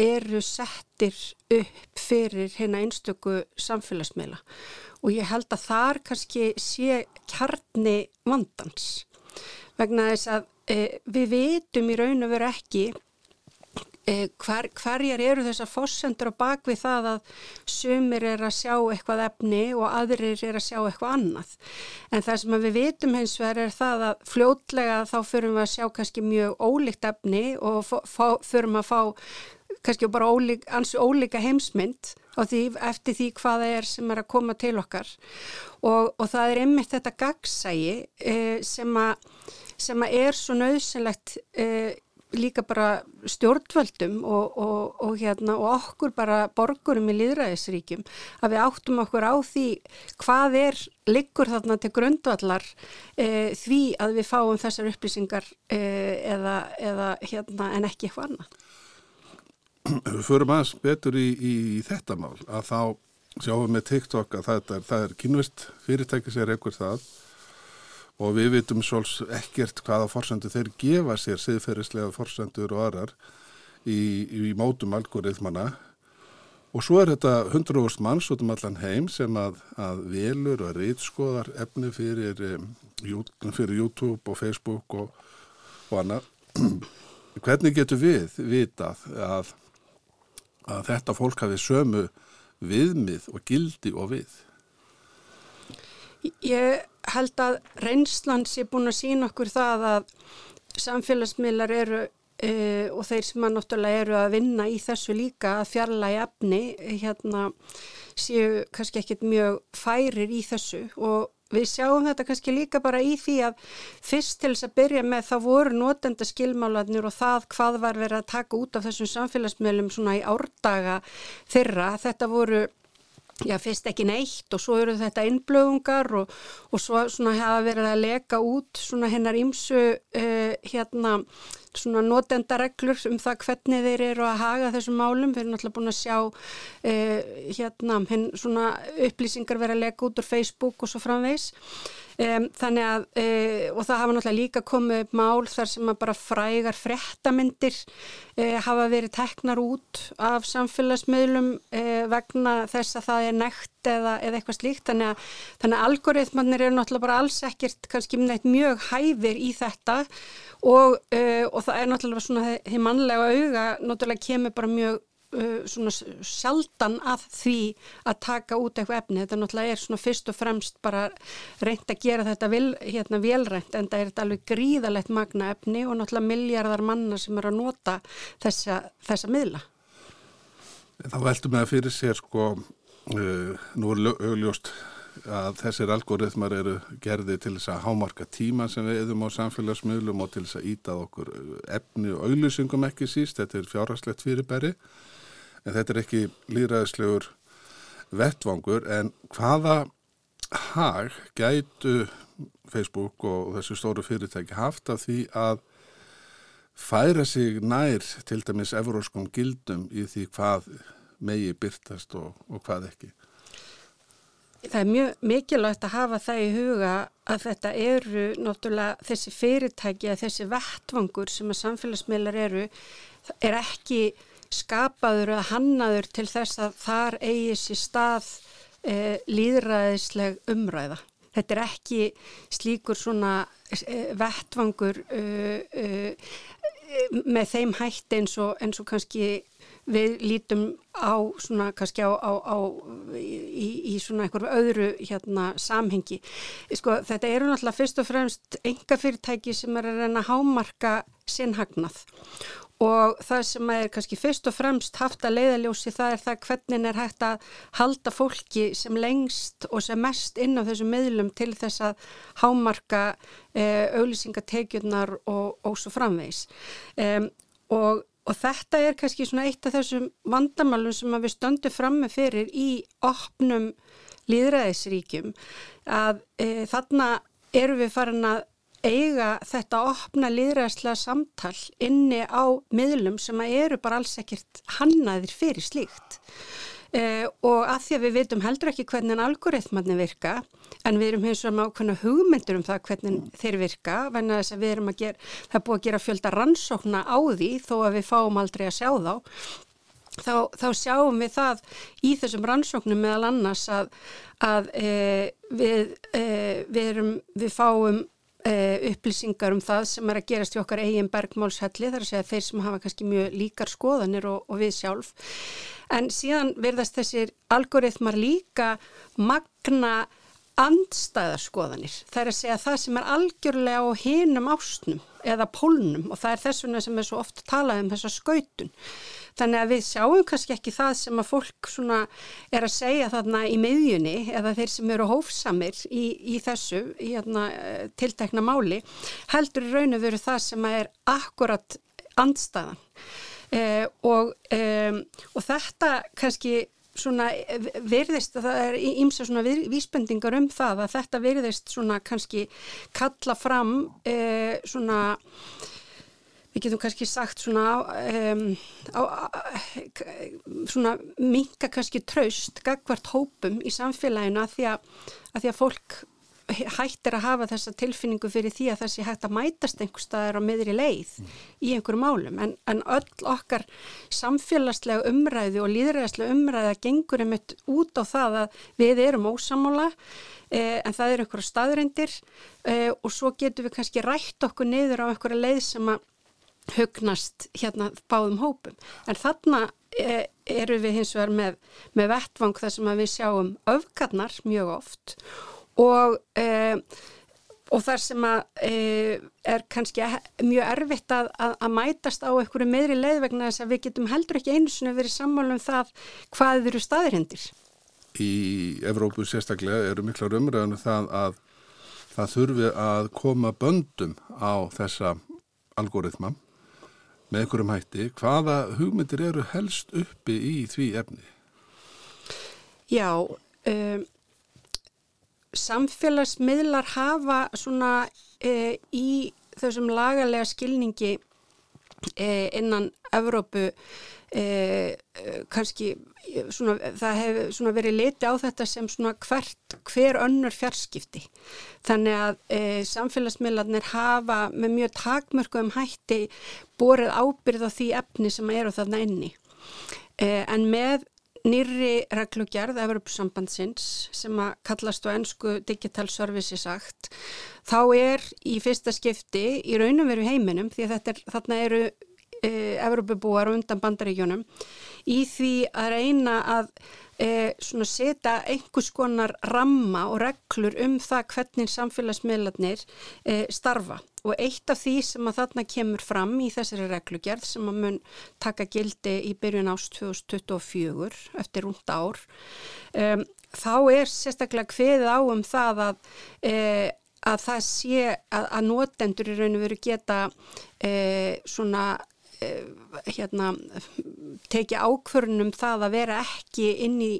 eru settir upp fyrir hérna einstöku samfélagsmiðla. Og ég held að þar kannski sé kjarni vandans. Vegna þess að e, við vitum í raun og veru ekki e, hver, hverjar eru þessar fósendur á bakvið það að sumir er að sjá eitthvað efni og aðrir er að sjá eitthvað annað. En það sem við vitum hins vegar er það að fljótlega þá förum við að sjá kannski mjög ólíkt efni og förum að fá kannski bara ólík, ansi ólíka heimsmynd því eftir því hvað það er sem er að koma til okkar og, og það er einmitt þetta gagsægi eh, sem, a, sem að er svo nöðsynlegt eh, líka bara stjórnvöldum og, og, og, hérna, og okkur bara borgurum í líðræðisríkjum að við áttum okkur á því hvað er liggur þarna til grundvallar e, því að við fáum þessar upplýsingar e, eða, eða hérna, en ekki eitthvað annað. Við <clears throat> förum aðeins betur í, í þetta mál að þá sjáum við TikTok að það er, það er kynvist fyrirtæki sér ekkur það og við vitum svols ekkert hvaða forsendur þeir gefa sér siðferðislega forsendur og aðrar í, í mótum algoritmana og svo er þetta 100.000 manns út um allan heim sem að, að velur og reytskoðar efni fyrir, fyrir YouTube og Facebook og, og annað. <clears throat> Hvernig getur við vitað að, að þetta fólk hafi sömu viðmið og gildi og við? Ég held að reynslan sé búin að sína okkur það að samfélagsmiðlar eru e, og þeir sem að náttúrulega eru að vinna í þessu líka að fjarlægi efni hérna séu kannski ekkit mjög færir í þessu og við sjáum þetta kannski líka bara í því að fyrst til þess að byrja með þá voru notenda skilmálanir og það hvað var verið að taka út af þessum samfélagsmiðlum svona í árdaga þeirra. Þetta voru Já, fyrst ekki neitt og svo eru þetta innblöðungar og, og svo svona hafa verið að leka út svona hennar ímsu uh, hérna svona notendareglur um það hvernig þeir eru að haga þessum málum. Við erum náttúrulega búin að sjá uh, hérna henn svona upplýsingar verið að leka út úr Facebook og svo framvegs. Um, þannig að, uh, og það hafa náttúrulega líka komið upp mál þar sem að bara frægar frettamindir uh, hafa verið teknar út af samfélagsmiðlum uh, vegna þess að það er nekt eða, eða eitthvað slíkt. Þannig að, þannig að algoritmannir eru náttúrulega bara alls ekkert kannski mjög hæfir í þetta og, og það er náttúrulega svona því mannlega auga náttúrulega kemur bara mjög uh, svona sjaldan að því að taka út eitthvað efni. Þetta náttúrulega er svona fyrst og fremst bara reynd að gera þetta vil, hérna velrænt en það er þetta alveg gríðalegt magna efni og náttúrulega miljardar manna sem er að nota þessa, þessa miðla. Þá veltum við að fyrir sér sko, uh, nú er augljóst að þessir algoritmar eru gerði til þess að hámarka tíma sem við eðum á samfélagsmiðlum og til þess að ítað okkur efni og auglýsingum ekki síst, þetta er fjárhagslegt fyrirbæri en þetta er ekki líðræðislegur vettvangur en hvaða hag gætu Facebook og þessu stóru fyrirtæki haft af því að færa sig nær til dæmis evróskum gildum í því hvað megi byrtast og, og hvað ekki. Það er mjög mikilvægt að hafa það í huga að þetta eru náttúrulega þessi fyrirtæki að þessi vettvangur sem að samfélagsmiðlar eru er ekki skapaður eða hannaður til þess að þar eigi sér stað e, líðræðisleg umræða. Þetta er ekki slíkur svona e, vettvangur e, með þeim hætti eins og, eins og kannski við lítum á svona kannski á, á, á í, í svona einhverju öðru hérna samhengi. Sko þetta eru náttúrulega fyrst og fremst enga fyrirtæki sem er að reyna hámarka sinnhagnað og það sem er kannski fyrst og fremst haft að leiðaljósi það er það hvernig er hægt að halda fólki sem lengst og sem mest inn á þessum miðlum til þess að hámarka e, auðlýsingatekjurnar og, og svo framvegs e, og, og þetta er kannski svona eitt af þessum vandamálum sem við stöndum fram með fyrir í opnum líðræðisríkjum að e, þarna eru við farin að eiga þetta opna líðræðslega samtal inni á miðlum sem eru bara alls ekkert hannaðir fyrir slíkt. Eh, og að því að við veitum heldur ekki hvernig algoritmarnir virka en við erum eins og með ákveðna hugmyndur um það hvernig þeir virka gera, það er búið að gera fjölda rannsókna á því þó að við fáum aldrei að sjá þá. Þá, þá sjáum við það í þessum rannsóknum meðal annars að, að e, við, e, við, erum, við fáum upplýsingar um það sem er að gerast í okkar eigin bergmálshelli þar að segja þeir sem hafa kannski mjög líkar skoðanir og, og við sjálf. En síðan verðast þessir algoritmar líka magna andstæðarskoðanir það er að segja það sem er algjörlega á hinum ásnum eða pólnum og það er þess vegna sem er svo oft talað um þessa skautun þannig að við sjáum kannski ekki það sem að fólk er að segja þarna í miðjunni eða þeir sem eru hófsamir í, í þessu í hérna, eh, tiltekna máli heldur í raun og veru það sem er akkurat andstæðan eh, og, eh, og þetta kannski svona virðist að það er ímsa svona vísbendingar um það að þetta virðist svona kannski kalla fram eh, svona við getum kannski sagt svona um, á, svona minka kannski traust gagvart hópum í samfélaginu að því að, að því að fólk hættir að hafa þessa tilfinningu fyrir því að þessi hægt að mætast einhver staðar á miðri leið mm. í einhverju málum en, en öll okkar samfélagslega umræði og líðræðislega umræði að gengur einmitt út á það að við erum ósamála eh, en það eru einhverja staðreindir eh, og svo getum við kannski rætt okkur niður á einhverja leið sem að hugnast hérna báðum hópum en þarna e, eru við hins vegar með, með vettvang þar sem við sjáum öfgarnar mjög oft og, e, og þar sem að e, er kannski mjög erfitt að, að, að mætast á einhverju meðri leið vegna þess að við getum heldur ekki einu svona verið sammálum um það hvað eru staðirindir. Í Evrópu sérstaklega eru miklar umræðinu um það að það þurfi að koma böndum á þessa algoritma með einhverjum hætti. Hvaða hugmyndir eru helst uppi í því efni? Já, um, samfélagsmiðlar hafa svona uh, í þessum lagalega skilningi uh, innan Evrópu uh, kannski svona, það hefur verið liti á þetta sem hvert, hver önnur fjarskipti. Þannig að e, samfélagsmiðlarnir hafa með mjög takmörku um hætti borið ábyrð á því efni sem eru þarna inni. E, en með nýri reglugjörð Evropasambandsins sem að kallast á ennsku Digital Services Act þá er í fyrsta skipti í raunum veru heiminum því að er, þarna eru e, Evropabúar undan bandaríkjónum í því að reyna að e, setja einhvers konar ramma og reglur um það hvernig samfélagsmiðlarnir e, starfa. Og eitt af því sem að þarna kemur fram í þessari reglugjörð sem að mun taka gildi í byrjun ást 2024 eftir rúnt ár um, þá er sérstaklega hveðið á um það að e, að það sé að, að notendur í raun og veru geta e, svona hérna, teki ákvörnum það að vera ekki inn í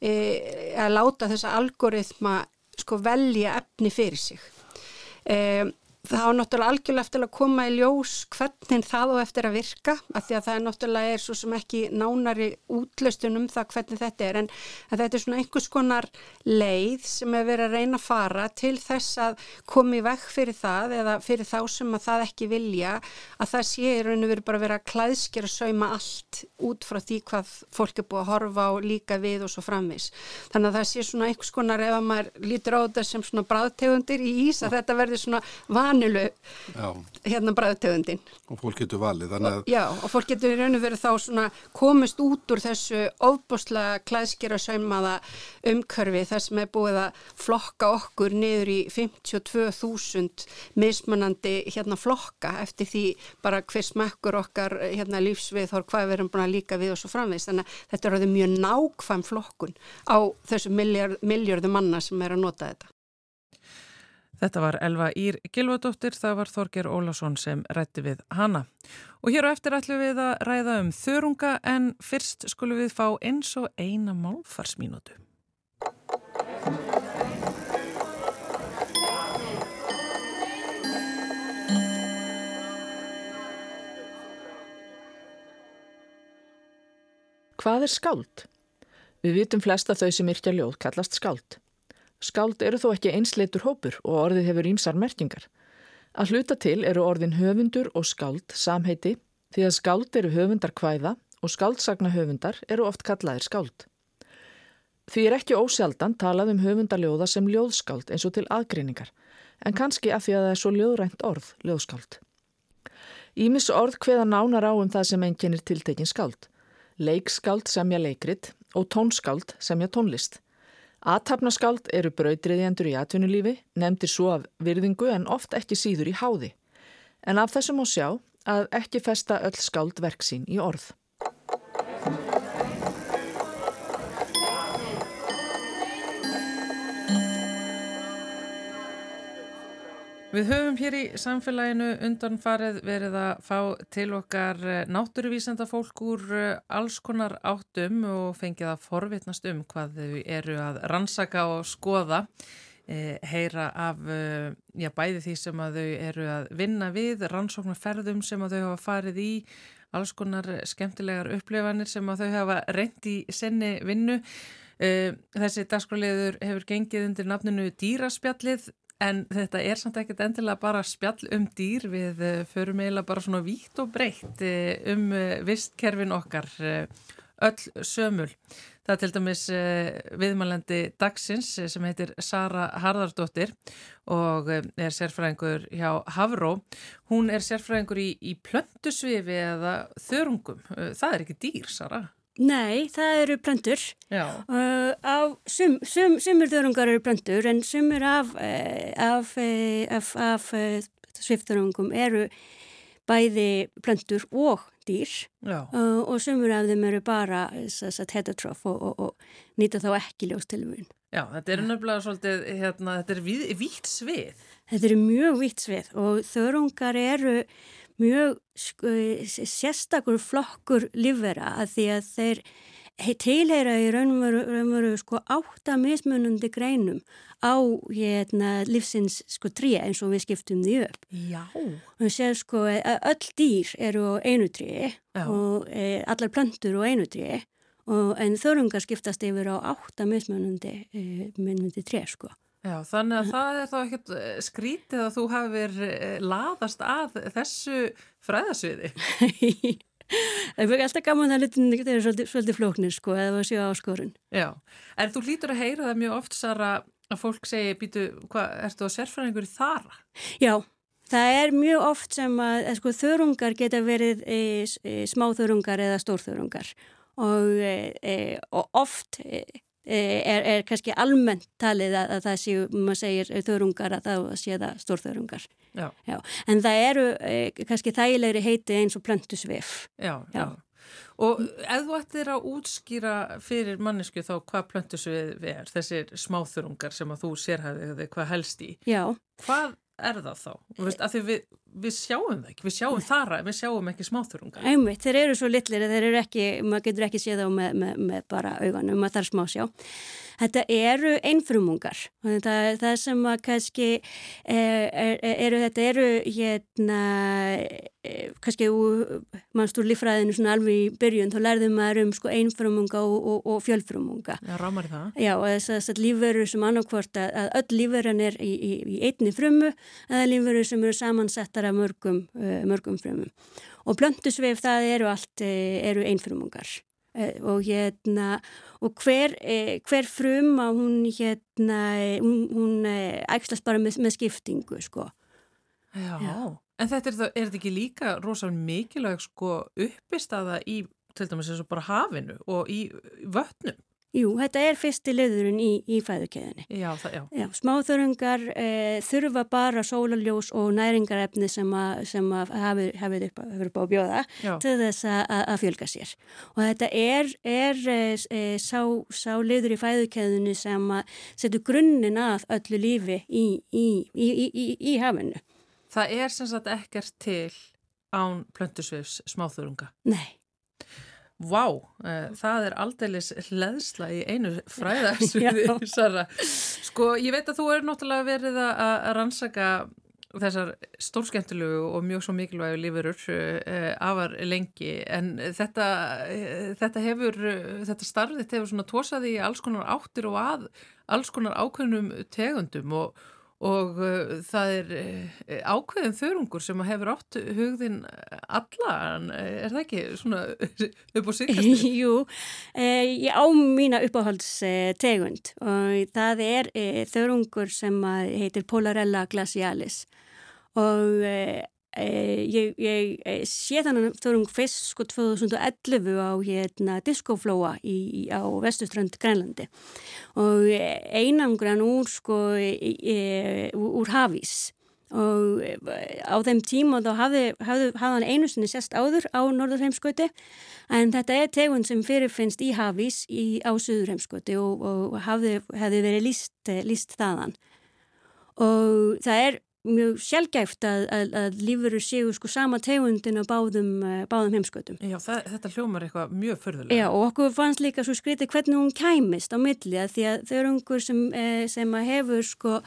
e, að láta þessa algoritma sko velja efni fyrir sig. E, það hafa náttúrulega algjörlega eftir að koma í ljós hvernig það og eftir að virka af því að það er náttúrulega er svo sem ekki nánari útlöstun um það hvernig þetta er en þetta er svona einhvers konar leið sem er verið að reyna að fara til þess að komi vekk fyrir það eða fyrir þá sem að það ekki vilja að það sé í rauninu verið bara að vera að klæðskjara sauma allt út frá því hvað fólk er búið að horfa á líka við og svo framvis. Þannig að það sé svona einhvers konar vanilu hérna bræðutegundin. Og fólk getur valið. Og, já, og fólk getur í raun og verið þá svona komist út úr þessu ofbúslega klæðskera saumaða umkörfi þar sem er búið að flokka okkur niður í 52.000 mismunandi hérna flokka eftir því bara hver smekkur okkar hérna lífsvið þór hvað við erum búin að líka við og svo framvegst. Þannig að þetta er mjög nákvæm flokkun á þessu miljörðu manna sem er að nota þetta. Þetta var Elva Ír Gilvardóttir, það var Þorger Ólásson sem rætti við hana. Og hér á eftir ætlum við að ræða um þörunga en fyrst skulum við fá eins og eina málfarsmínútu. Hvað er skáld? Við vitum flesta þau sem yrkja ljóð kallast skáld. Skáld eru þó ekki einsleitur hópur og orðið hefur ímsar merkingar. Að hluta til eru orðin höfundur og skáld samheiti því að skáld eru höfundar kvæða og skáldsagna höfundar eru oft kallaðir skáld. Því er ekki ósjaldan talað um höfundarljóða sem ljóðskáld eins og til aðgreiningar en kannski af því að það er svo ljóðrænt orð, ljóðskáld. Ímis orð hveða nánar á um það sem einn kennir tiltekin skáld. Leikskáld semja leikrit og tónskáld semja tónlist. Aðtapnaskáld eru brautriðjandur í atvinnulífi, nefndir svo af virðingu en oft ekki síður í háði. En af þessum má sjá að ekki festa öll skáld verksín í orð. Við höfum hér í samfélaginu undanfarið verið að fá til okkar eh, náttúruvísenda fólk úr eh, alls konar áttum og fengið að forvitnast um hvað þau eru að rannsaka og skoða, eh, heyra af já, bæði því sem þau eru að vinna við, rannsóknarferðum sem þau hafa farið í, alls konar skemmtilegar upplifanir sem þau hafa reynd í senni vinnu. Þessi dagskráliður hefur gengið undir nafninu Dýraspjallið en þetta er samt ekkert endilega bara spjall um dýr við eh, förum eiginlega bara svona vítt og breytt eh, um eh, vistkerfin okkar öll sömul. Það er til dæmis viðmælandi dagsins sem heitir Sara Harðardóttir og er sérfræðingur hjá Havró. Hún er sérfræðingur í, í plöntusvifi eða þörungum. Það er ekki dýr, Sara. Nei, það eru plöntur. Já. Uh, á sum, sum, sumur þörungar eru plöntur en sumur af, uh, af, af, af uh, svifþörungum eru bæði plöntur og dýr uh, og sumur af þeim eru bara sagt, heterotróf og, og, og nýta þá ekki ljóstilvun. Já, þetta er nefnilega svolítið, hérna, þetta er vítt svið. Þetta eru mjög vitt svið og þörungar eru mjög sko, sérstakur flokkur lífvera að því að þeir he- tilheyra í raunveru, sko átta mismunandi greinum á hérna, lífsins sko trí eins og við skiptum því upp. Já. Við séum sko að öll dýr eru á einu trí og e, allar plöntur á einu trí en þörungar skiptast yfir á átta mismunandi, e, mismunandi trí sko. Já, þannig að það er þá ekkert eh, skrítið að þú hafir eh, laðast að þessu fræðasviði. <laughs> Það er fyrir alltaf gaman að litin eru svolítið, svolítið flóknir sko eða að séu áskorun. Já, en þú hlýtur að heyra það mjög oft, Sara, að fólk segi, býtu, hvað, ertu á sérfræðingur í þara? Já, það er mjög oft sem að eh, sko, þörungar geta verið e, e, smáþörungar eða stórþörungar og, e, og oft er, er kannski almennt talið að, að það séu, maður segir þörungar að það sé það stórþörungar. Já. Já, en það eru e, kannski þægilegri heiti eins og plöntusvif. Já, já. Og ef þú ættir að útskýra fyrir mannesku þá hvað plöntusvið er, þessir smáþurungar sem að þú sérhæfið hvað helst í, Já, hvað er það þá? Veist, við, við sjáum það ekki, við sjáum þara, við sjáum ekki smáþurungar. einmitt, þeir eru svo litlir þeir eru ekki, maður getur ekki séð þá með, með, með bara augunum, maður þarf smá sjá. Þetta eru einfrumungar er það sem að kannski er, er, eru, þetta eru hérna, eh, kannski mannstúr lífræðinu svona alveg í byrjun, þá lærðum maður um sko einfrumunga og, og, og fjölfrumunga. Já, rámar það. Já, og þess að að lífveru sem annarkvort að, að öll lífveran er í, í, í einni frumu eða lífveru sem eru samansettar af mörgum, uh, mörgum frumum. Og blöndusveif það eru allt, uh, eru einfrumungar. Uh, og hérna, og hver, uh, hver fruma hún hérna, hún, hún ægslast bara með, með skiptingu, sko. Já. Já. En þetta er, það, er þetta ekki líka rosalega mikilvæg sko uppistaða í til dæmis eins og bara hafinu og í vötnum? Jú, þetta er fyrsti liðurinn í, í fæðukeðinni. Já, það, já. Já, smáþörungar e, þurfa bara sólaljós og næringarefni sem, að, sem að hafi, hafi upp, upp á bjóða Já. til þess að, fjölga sér. Og þetta er, er e, sá, sá liður í fæðukeðinu sem setur grunninn að öllu lífi í, í, í, í, í, í hafinu. Það er sem sagt ekkert til án plöntusveifs smáþurunga. Nei. Vá, uh, það er aldeilis hleðsla í einu <laughs> fræðarsviði. Sara. Sko, ég veit að þú er náttúrulega verið að rannsaka þessar stórskemmtilegu og mjög svo mikilvægu lífurur uh, afar lengi, en þetta, uh, þetta hefur, þetta starfið hefur svona tósaði í alls konar áttir og að alls konar ákveðnum tegundum og Og uh, það er uh, ákveðin þörungur sem hefur átt hugðin alla, en uh, er það ekki svona <laughs> upp á síkast? <laughs> Jú, e, ég á mína uppáhaldstegund og það er e, þörungur sem heitir Polarella glacialis og e, e, ég, ég e, sé þannig þörung fyrst sko 2011 á hérna diskoflóa á vestuströnd Grænlandi. Og e, einangran úr sko e, e, úr hafís. Og e, á þeim tíma þá hafði, hafði, hafði hann einu sinni sest áður á Norðurheimskoti en þetta er tegund sem fyrirfinnst í hafís í, á Suðurheimskoti og, og hafði, hefði verið líst, líst þaðan. Og það er mjög sjálfgæft að, að, að lífurur séu sko sama tegundin á báðum, uh, báðum heimskötum. Já, það, þetta hljómar eitthvað mjög förðulega. Já, og okkur fannst líka svo skrítið hvernig hún kæmist á milli að því að þau eru ungur sem, eh, sem hefur sko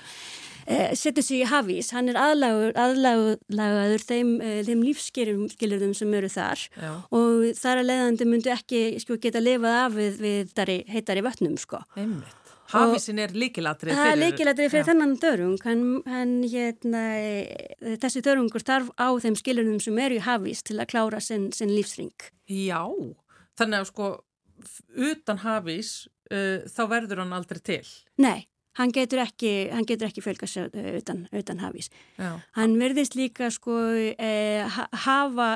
eh, setur sig í hafís, hann er aðlagur, aðlagaður þeim, eh, þeim lífskilurðum sem eru þar Já. og þar að leiðandi myndu ekki sko, geta lifað af við, við heitari vötnum sko. Einmitt. Hafísin er líkilatrið fyrir... Það er líkilatrið fyrir Já. þennan dörung, hann, hann hérna, e, þessi dörungur þarf á þeim skilurðum sem eru í hafís til að klára sinn, sinn lífsring. Já, þannig að sko utan hafís uh, þá verður hann aldrei til. Nei, hann getur ekki, hann getur ekki fjölga sér uh, utan, utan hafís. Já. Hann verðist líka sko eh, ha- hafa,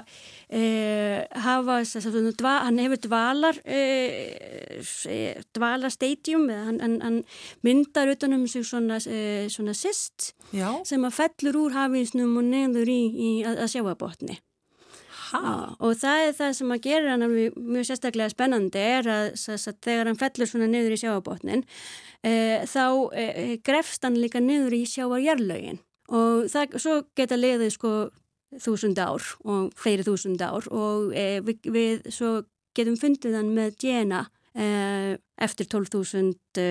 eh, hafa svona dva, hann hefur dvalar eh, eh, dvalarstadium eða hann, hann, hann myndar utanum sig svona, eh, svona sist Já. sem að fellur úr hafísnum og neður í, í að, að sjáabotni. Ha? Já, og það er það sem að gera hann alveg mjög sérstaklega spennandi er að, að þegar hann fellur svona niður í sjáabotnin e, þá e, grefst hann líka niður í sjáarjarlögin og það, svo geta liðið sko þúsund ár og fleiri þúsund ár og e, við, við svo getum fundið hann með e, eftir 12.000 e,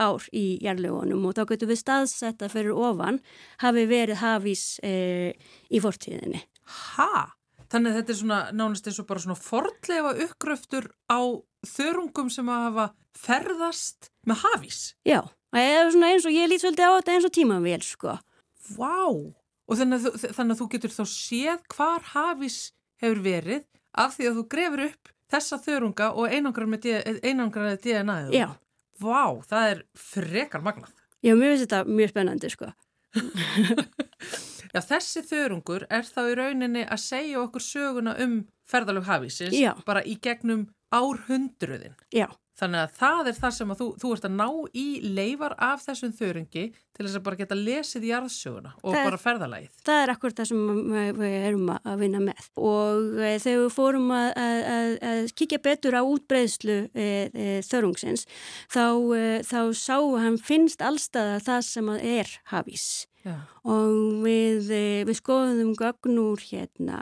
ár í jarlögunum og þá getum við staðsetta fyrir ofan hafi verið hafís í fortíðinni. Ha? Þannig að þetta er svona nánast eins og bara svona fordleifa uppgröftur á þörungum sem að hafa ferðast með hafís. Já, það er svona eins og ég lít svolítið á þetta eins og tímavél, sko. Vá! Og þannig að, þannig að þú getur þá séð hvar hafís hefur verið af því að þú grefur upp þessa þörunga og einangraði DNA-ið. Já. Vá, það er frekar magnað. Já, mér finnst þetta mjög spennandi, sko. <laughs> Já, þessi þörungur er þá í rauninni að segja okkur söguna um ferðalög hafísins Já. bara í gegnum árhundruðin. Já, Þannig að það er það sem að þú, þú ert að ná í leifar af þessum þörungi til þess að bara geta lesið í jarðsöguna og Það bara ferðalagið. það er akkur það sem við erum að vinna með. Og e, þegar við fórum að, að, að, að kíkja betur á útbreyðslu e, e, þörungsins, þá, e, þá sá hann finnst allstaðar það sem er hafís. Já. og við, eh, við skoðum gögn úr hérna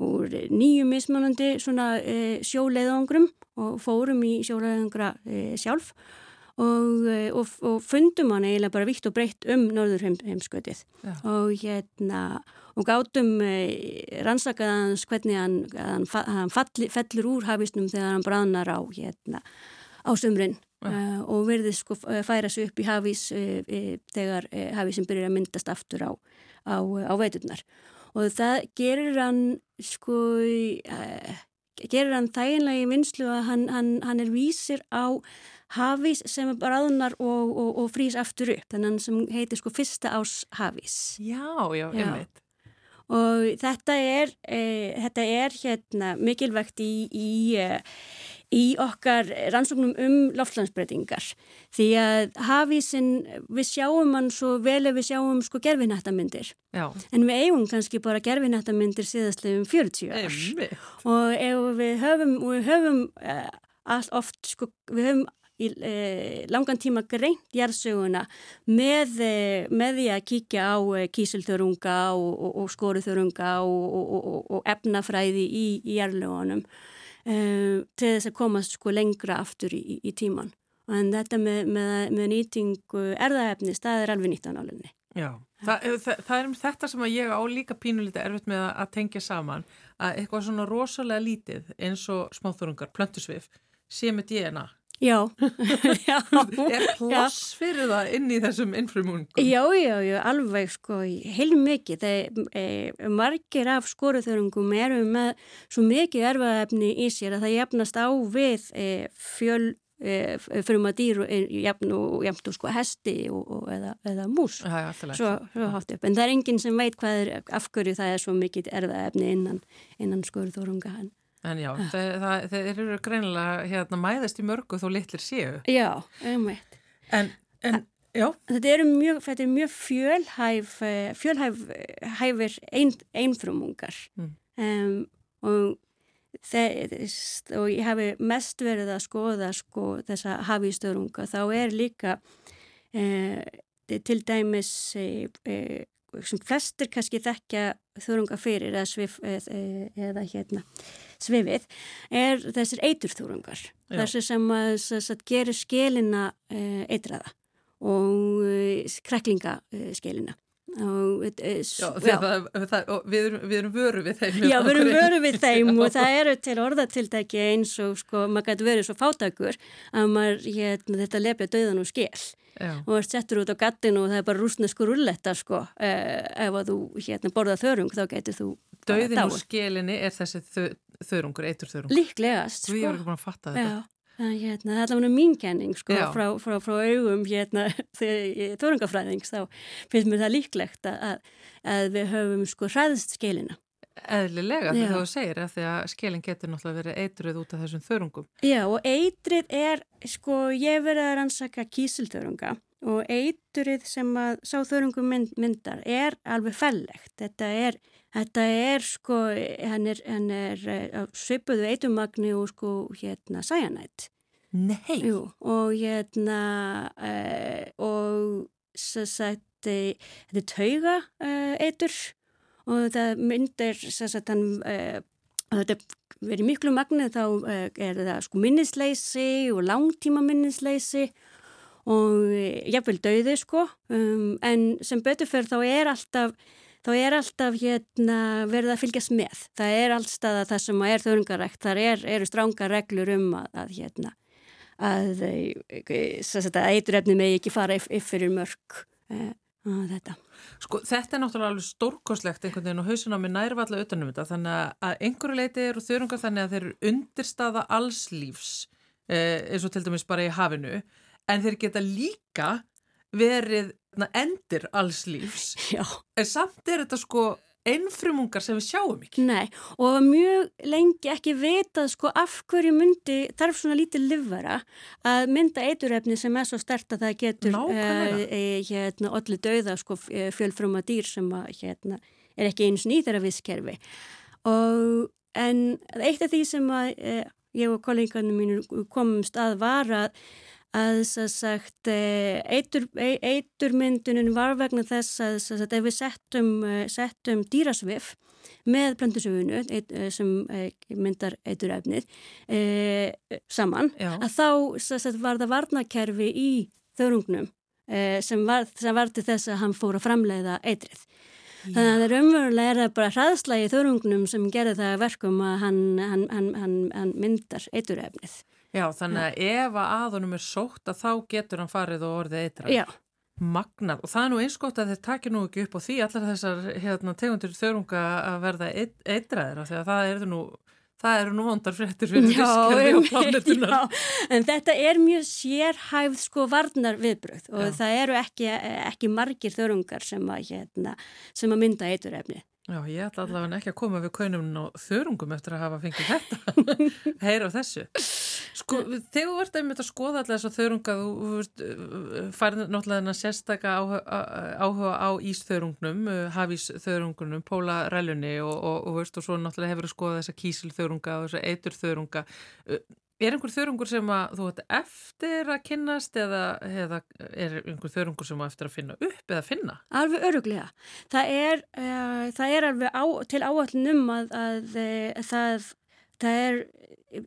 úr nýju mismunandi svona sjóleiðangrum og fórum í sjóleiðangra e, sjálf. Og, e, og, og fundum hann eiginlega bara vitt og breytt um norður heim, heimskotið Já. og hérna og gátum e, rannsakaðans hvernig hann, hann, hann falli, fellur úr hafisnum þegar hann bráðnar á hérna á sumrin. Uh, og verðið sko færa sig upp í hafís uh, uh, þegar hafísin byrjar að myndast aftur á, á, á veiturnar. Og það gerir hann sko uh, gerir hann þæginlega í vinslu að hann, hann, hann er vísir á hafís sem er bráðnar og, og, og frýs aftur upp þannig sem heitir sko fyrsta ás hafís Já, já, Já. einmitt. og þetta er, e, þetta er hérna, mikilvægt í, í, e, í okkar rannsóknum um loftlandsbreytingar því að hafísinn, við sjáum hann svo vel ef við sjáum sko gerfinættamyndir Já, en við eigum kannski bara gerfinættamyndir síðastlega um 40 ár. Einmitt. og ef við höfum, við höfum uh, allt oft, sko, við höfum í uh, langan tíma greint jarðsöguna með, uh, með því að kíkja á uh, kísilþörunga og, og, og skoruþörunga og, og, og, og efnafræði í, í jarðlögunum uh, til þess að komast sko lengra aftur í, í, tíman. En þetta með, með, með nýtingu erðaefnis, það er alveg nýtt á nálinni. Já, það, það, það er um þetta sem ég á líka pínulítið erfitt með að tengja saman að eitthvað svona rosalega lítið eins og smáþurungar, plöntusvif sé með DNA. Já, <laughs> já. Er ploss fyrir það inn í þessum innfrumungum? Já, já, já, alveg sko, heil mikið. Það e, margir af skoruþörungum eru með svo mikið erfaðefni í sér að það jafnast á við e, fjöl e, fyrir maður dýr e, jafn og jafn og sko hesti og, og, eða, eða mús. Er alltaf Svo, svo hátt upp. En það er enginn sem veit hvað er, af hverju það er svo mikið erfaðefni innan, innan skoruþörunga hann. En já, þeir, það, þeir eru greinilega hérna mæðast í mörgu þó litlir séu. Já, einmitt. En, en já, Þetta eru mjög, þetta er mjög fjölhæf, fjölhæfir ein, einfrumungar Mm. um, og, þe- og ég hafi mest verið að skoða sko, þessa hafístörunga þá er líka eh, til dæmis eh, sem flestir kannski þekkja þurunga fyrir eða, svif, eða, eða hérna, svifið er þessir eiturþurungar þessir sem að gerir skelina e, eitraða og e, kreklingaskelina og, e, Já, það, það, og við, erum, við erum vöru við þeim. Já, við erum vöru við <laughs> þeim og það eru til orðatiltæki eins og sko, maður gæti verið svo fátakur að maður, hérna, þetta lefja döðan og skell Já. og það settur út á gattinu og það er bara rúsnesku rulletta sko eh, ef að þú hérna borða þörung þá getur þú Döðin og skelinni er þessi þö, þörungur, eitur þörungur. Líklegast sko Við erum ekki búin að fatta þetta. Já. Hérna, það er allavega mín kenning sko, frá, frá, frá augum hérna, <laughs> þörungafræðings þá finnst mér það líklegt að, að við höfum sko hræðist skelina. Eðlilega því þá segir að því að skelin getur náttúrulega verið eitrið út af þessum þörungum. Já og eitrið er, sko ég verið að rannsaka kísilþörunga og eitrið sem að sá þörungum mynd, myndar er alveg fellegt. Þetta er, þetta er sko, hann er, hann er uh, svipuðu eitumagni og sko hérna sæjanætt. Nei! Jú og hérna uh, og svo sagt, þetta er tauga uh, eitur og það myndir sagt, hann, þetta verið miklu magnið þá er það sko minnisleysi og langtíma minnisleysi og jafnvel döði sko um, en sem betur fyrir þá er alltaf þá er alltaf hérna, verið að fylgjast með. Það er allstað að það sem er þörungarækt, þar er, eru stránga reglur um að, að hérna að, eiturefni megi ekki fara yfir mörg þetta. Sko þetta er náttúrulega alveg stórkoslegt einhvern veginn og hausuna með nærvalla utanum þetta þannig að einhverju leiti eru þörungar þannig að þeir eru undirstaða alls lífs eh, eins og til dæmis bara í hafinu en þeir geta líka verið endir alls lífs Já. en samt er þetta sko ennfrumungar sem við sjáum ekki. Nei, og mjög lengi ekki vitað sko af hverju myndi þarf svona lítið livvara að mynda eiturefni sem er svo stert að það getur uh, hérna, allir dauða sko fjölfruma dýr sem að, hérna, er ekki eins nýð þeirra visskerfi. Og en eitt af því sem að uh, ég og kolleganum mínu komumst að var að að sagt, eitur, eiturmyndunin var vegna þess að, að ef við settum, settum dýrasvif með plöndusöfunu sem myndar eiturefnið e, saman Já. að þá sagt, var það varnakerfi í þörungnum e, sem, var, sem var til þess að hann fór að framleiða eitrið. Já. Þannig að það raunverulega er það bara hraðslægi þörungnum sem gerði það verkum að hann, hann, hann, hann myndar eiturefnið. Já, þannig að ef að aðunum er sótt að þá getur hann farið og orðið eitra. Já. Magnað. Og það er nú einskótt að þeir takja nú ekki upp á því allar þessar hérna, tegundir þörunga að verða eitraðir af því að það eru nú, það eru nú vondar fréttir fyrir viskerfi og plánetunar. Já, en þetta er mjög sérhæfð sko varnar viðbröð og já. það eru ekki, ekki margir þörungar sem að, hérna, sem að mynda eiturefni. Já, ég ætla allavega ekki að koma við kaunum og þörungum eftir að hafa fengið þetta <laughs> heyra á þessu Sko, þegar þú ert einmitt að skoða allavega þess að þörunga, þú færði náttúrulega sérstaka áhuga, áhuga á ísþörungnum, hafísþörungunum, pólarellunni og, og, og, og svo náttúrulega hefur þú skoðað þessa kísilþörunga og þessa eiturþörunga Er einhver þörungur sem að þú ætti eftir að kynnast eða, eða er einhver þörungur sem að eftir að finna upp eða finna? Alveg öruglega. Það er, uh, það er alveg á, til áallin um að, að, að það, það er,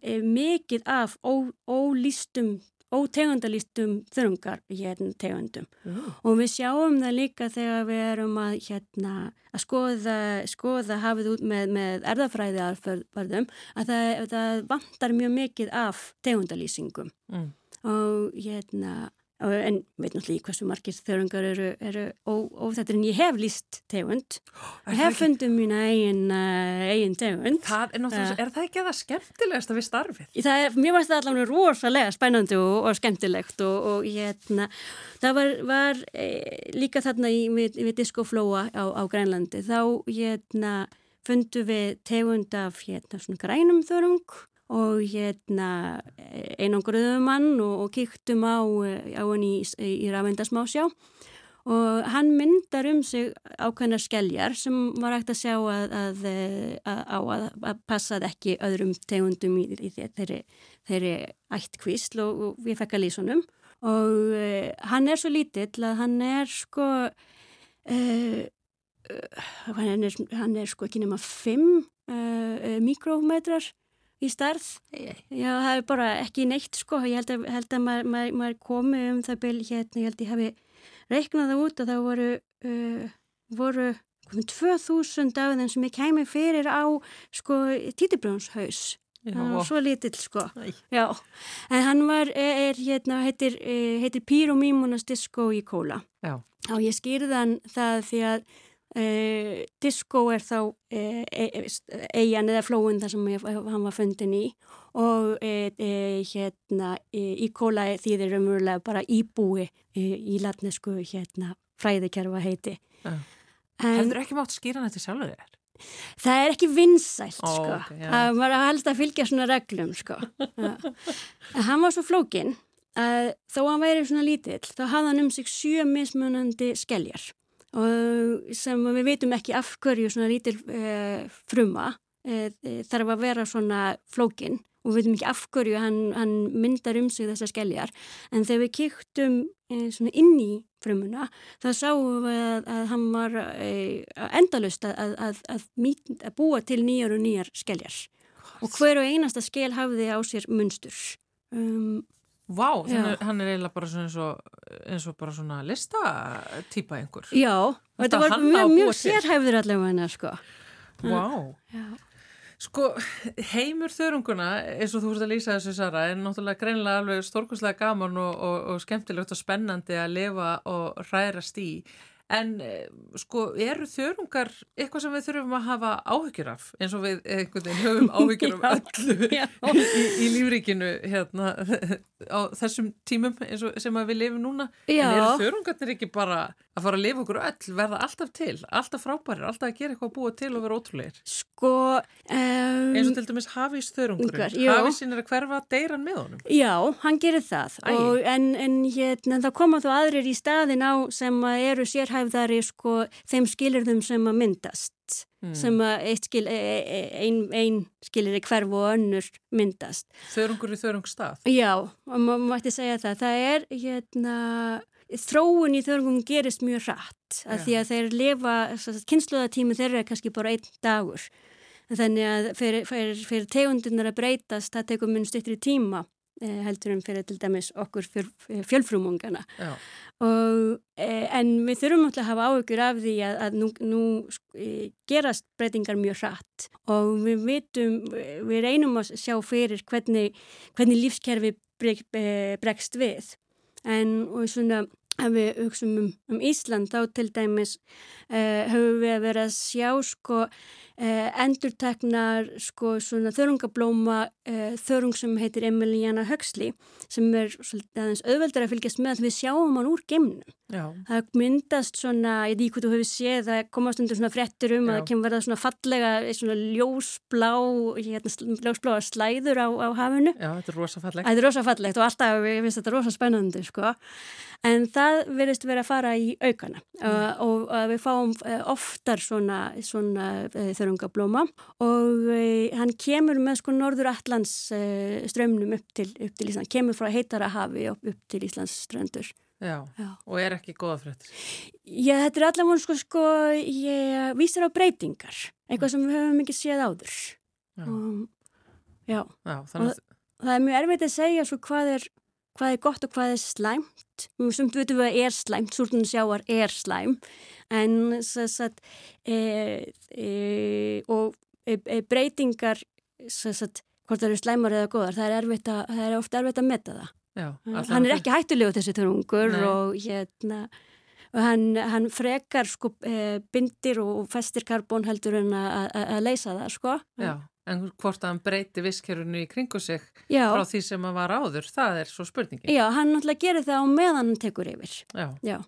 er mikið af ó, ólýstum ótegundalýstum þörungar hérna tegundum mm. og við sjáum það líka þegar við erum að, hérna, að skoða, skoða hafið út með, með erðafræði aðferðum að það, það vantar mjög mikið af tegundalýsingum mm. og hérna en veit náttúrulega hversu margir þörungar eru, eru óþættir en ég hef líst tegund. <gasps> Ég hef fundið mín eigin, uh, eigin tegund. Það er, uh, er það ekki að það skemmtilegast að við starfið? Það er, mér varst það allavega rosalega spænandi og, og skemmtilegt og, og hérna, það var, var e, líka þarna í, við, við diskoflóa á, á Grænlandi þá hérna fundu við tegund af hérna grænum þörung og hérna einangruðum hann og, og kíktum á, á hann í, í, rafendasmásjá og hann myndar um sig ákveðna skelljar sem var hægt að sjá að, að, að, að, að passað ekki öðrum tegundum í, í þeirri, þeirri ættkvísl og, og við fekk að lýsa honum. Og uh, hann er svo lítill að hann er sko uh, hann er, hann er sko ekki nema 5 uh, mikrometrar í starð. Já, það er bara ekki neitt sko. Ég held að, held að maður, maður, maður komi um það byrj hérna, ég held að ég hafi reiknað það út og það voru, uh, voru um 2000 af þeim sem ég kæmi fyrir á sko títibrjónshaus. Var svo lítill sko. Já, en hann var, er, hérna, heitir, eh, heitir Pyromímonas Disco í kóla. Já. Og ég skýrði hann það því að e, disco er þá e, e, eigin eða flóin þar sem ég, hann var fundin í og e, e, hérna e, í kóla þýðir umverulega bara íbúi e, í latnesku hérna fræðikerfa heiti. Hefur ekki mátt skýra hann þetta sjálfur þér? Það er ekki vinsælt, Ó, sko. ok, já. að maður helst að fylgja svona reglum, sko. Hann var svo flókin að þó hann væri svona lítill, þá hafði hann um sig sjö mismunandi skeljar og sem við veitum ekki af hverju svona lítill e, fruma e, þarf að vera svona flókin. Og við veitum ekki af hverju hann, hann myndar um sig þessar skeljar. En þegar við kíktum e, svona inn í frumuna þá sáum við að, að hann var endalust að, að, að, búa til nýjar og nýjar skeljar. Og hver og einasta skel hafði á sér munstur. Um, Vá, Já. þannig, hann er eiginlega bara eins og, eins og bara svona listatýpa einhver. Já, Þetta þetta var mjög, að mjög sérhæfður allavega hennar sko Vá. Já. Sko, heimur þörunguna, eins og þú fórst að lýsa þessu Sara, er náttúrulega greinilega alveg stórkustlega gaman og, og, og skemmtilegt og spennandi að lifa og hrærast í. En eh, sko, eru þörungar eitthvað sem við þurfum að hafa áhyggjur af, eins og við einhvern veginn höfum <laughs> áhyggjur af öllu <laughs> já. <laughs> í, í lífríkinu hérna, á þessum tímum eins og sem við lifum núna. Já. En eru þörungarnir ekki bara að fara að lifa okkur öll, verða alltaf til, alltaf frábærir, alltaf að gera eitthvað að búa til og vera ótrúleir? Sko um, eins og til dæmis hafís þörungurinn Ungar, já. hafísinn er að hverfa deyran með honum Já, hann gerir það og, en, en hérna, það koma þó aðrir í staðin á sem eru sérhæfðari sko, þeim skilirðum sem að myndast Hmm. sem að skil, e, e, ein, ein skilir í hverfu og önnur myndast. þörungur í þörungstað Já, maður mætti segja það. Það er hérna, þróun í þörungum gerist mjög hratt að Já. því að þeir lifa, kynsluðatími þeirra er kannski bara einn dagur. Þannig að fyrir, fyrir, fyrir tegundirnar að breytast, það tekur mun styrtri tíma eh, heldur en fyrir til dæmis okkur fjöl, fjölfrumungana. Og, eh, en við þurfum alltaf að hafa áhugur af því að, að nú, nú eh, gerast breytingar mjög hratt og við vitum, við reynum að sjá fyrir hvernig, hvernig lífskerfi eh, bregst við. En og svona ef við hugsaum um, um Ísland þá til dæmis uh, höfum við að vera að sjá sko uh, endurteknar sko svona þörungablóma uh, þörung sem heitir Emiliana Huxley sem er svolítið aðeins auðveldar að fylgjast með að við sjáum hann úr geimnum. Já. Það myndast svona, ég veit ekki hvað þú hefur séð, það komast undir svona frettur um Já. að það kemur verða svona fallega, svona ljósblá, hérna, ljósbláa slæður á, á hafinu. Já, þetta er rosa fallegt Það er rosa fallegt og alltaf, ég finnst þetta rosa spennandi, sko. En það verðist vera að fara í aukana uh, og uh, við fáum uh, oftar svona, svona þörungablóma og hann kemur með sko norður Allands strömmnum upp til, upp til Ísland, kemur frá heitara hafi upp, upp til Íslands ströndur. Já. Já. og er ekki góða fréttir Já, þetta er allavega sko, sko, ég vísir á breytingar, eitthvað sem við höfum ekki séð áður. Já. Um, já. Já, þannig að það er mjög erfitt að segja svo hvað er, hvað er gott og hvað er slæmt. Vitum við að er slæmt súrtunum sjáar er slæm en að e, e, og e, e, breytingar að hvort það eru slæmar eða góðar það er, erfitt að, það er ofta erfitt að metta það. Já, hann er ekki hættulegu þessi törungur og hérna og hann, hann frekar sko e, bindir og festir karbón heldur en að leysa það sko. Já, en hvort að hann breyti visskerfunu í kringu sig Já. frá því sem að var áður, það er svo spurningin Já, hann náttúrulega gerir það á meðan hann tekur yfir. Já. Já.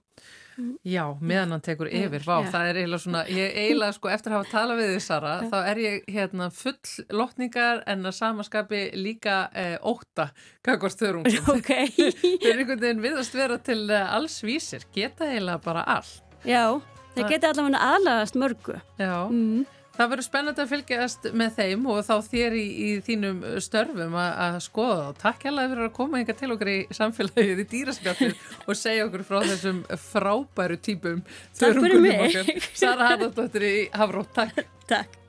Já, meðan hann tekur yfir, vá, það er eiginlega svona, ég eiginlega sko eftir að hafa talað við því Sara, þá er ég hérna full lotningar en að samaskapi líka eh, óta kakvart þörungum. <laughs> Ok. <laughs> Þeir einhvern veginn viðast vera til eh, alls vísir, geta eiginlega bara allt. Já, Það- geti allavega aðlagast mörgu. Já, Mm. Það verður spennandi að fylgjast með þeim og þá þér í, í þínum störfum að, að skoða það. Takk hérlega fyrir að koma hinga til okkur í samfélagið í dýraskapið <laughs> og segja okkur frá þessum frábæru típum. Takk fyrir mig. Sara Harðardóttir í Hafró, takk. Takk.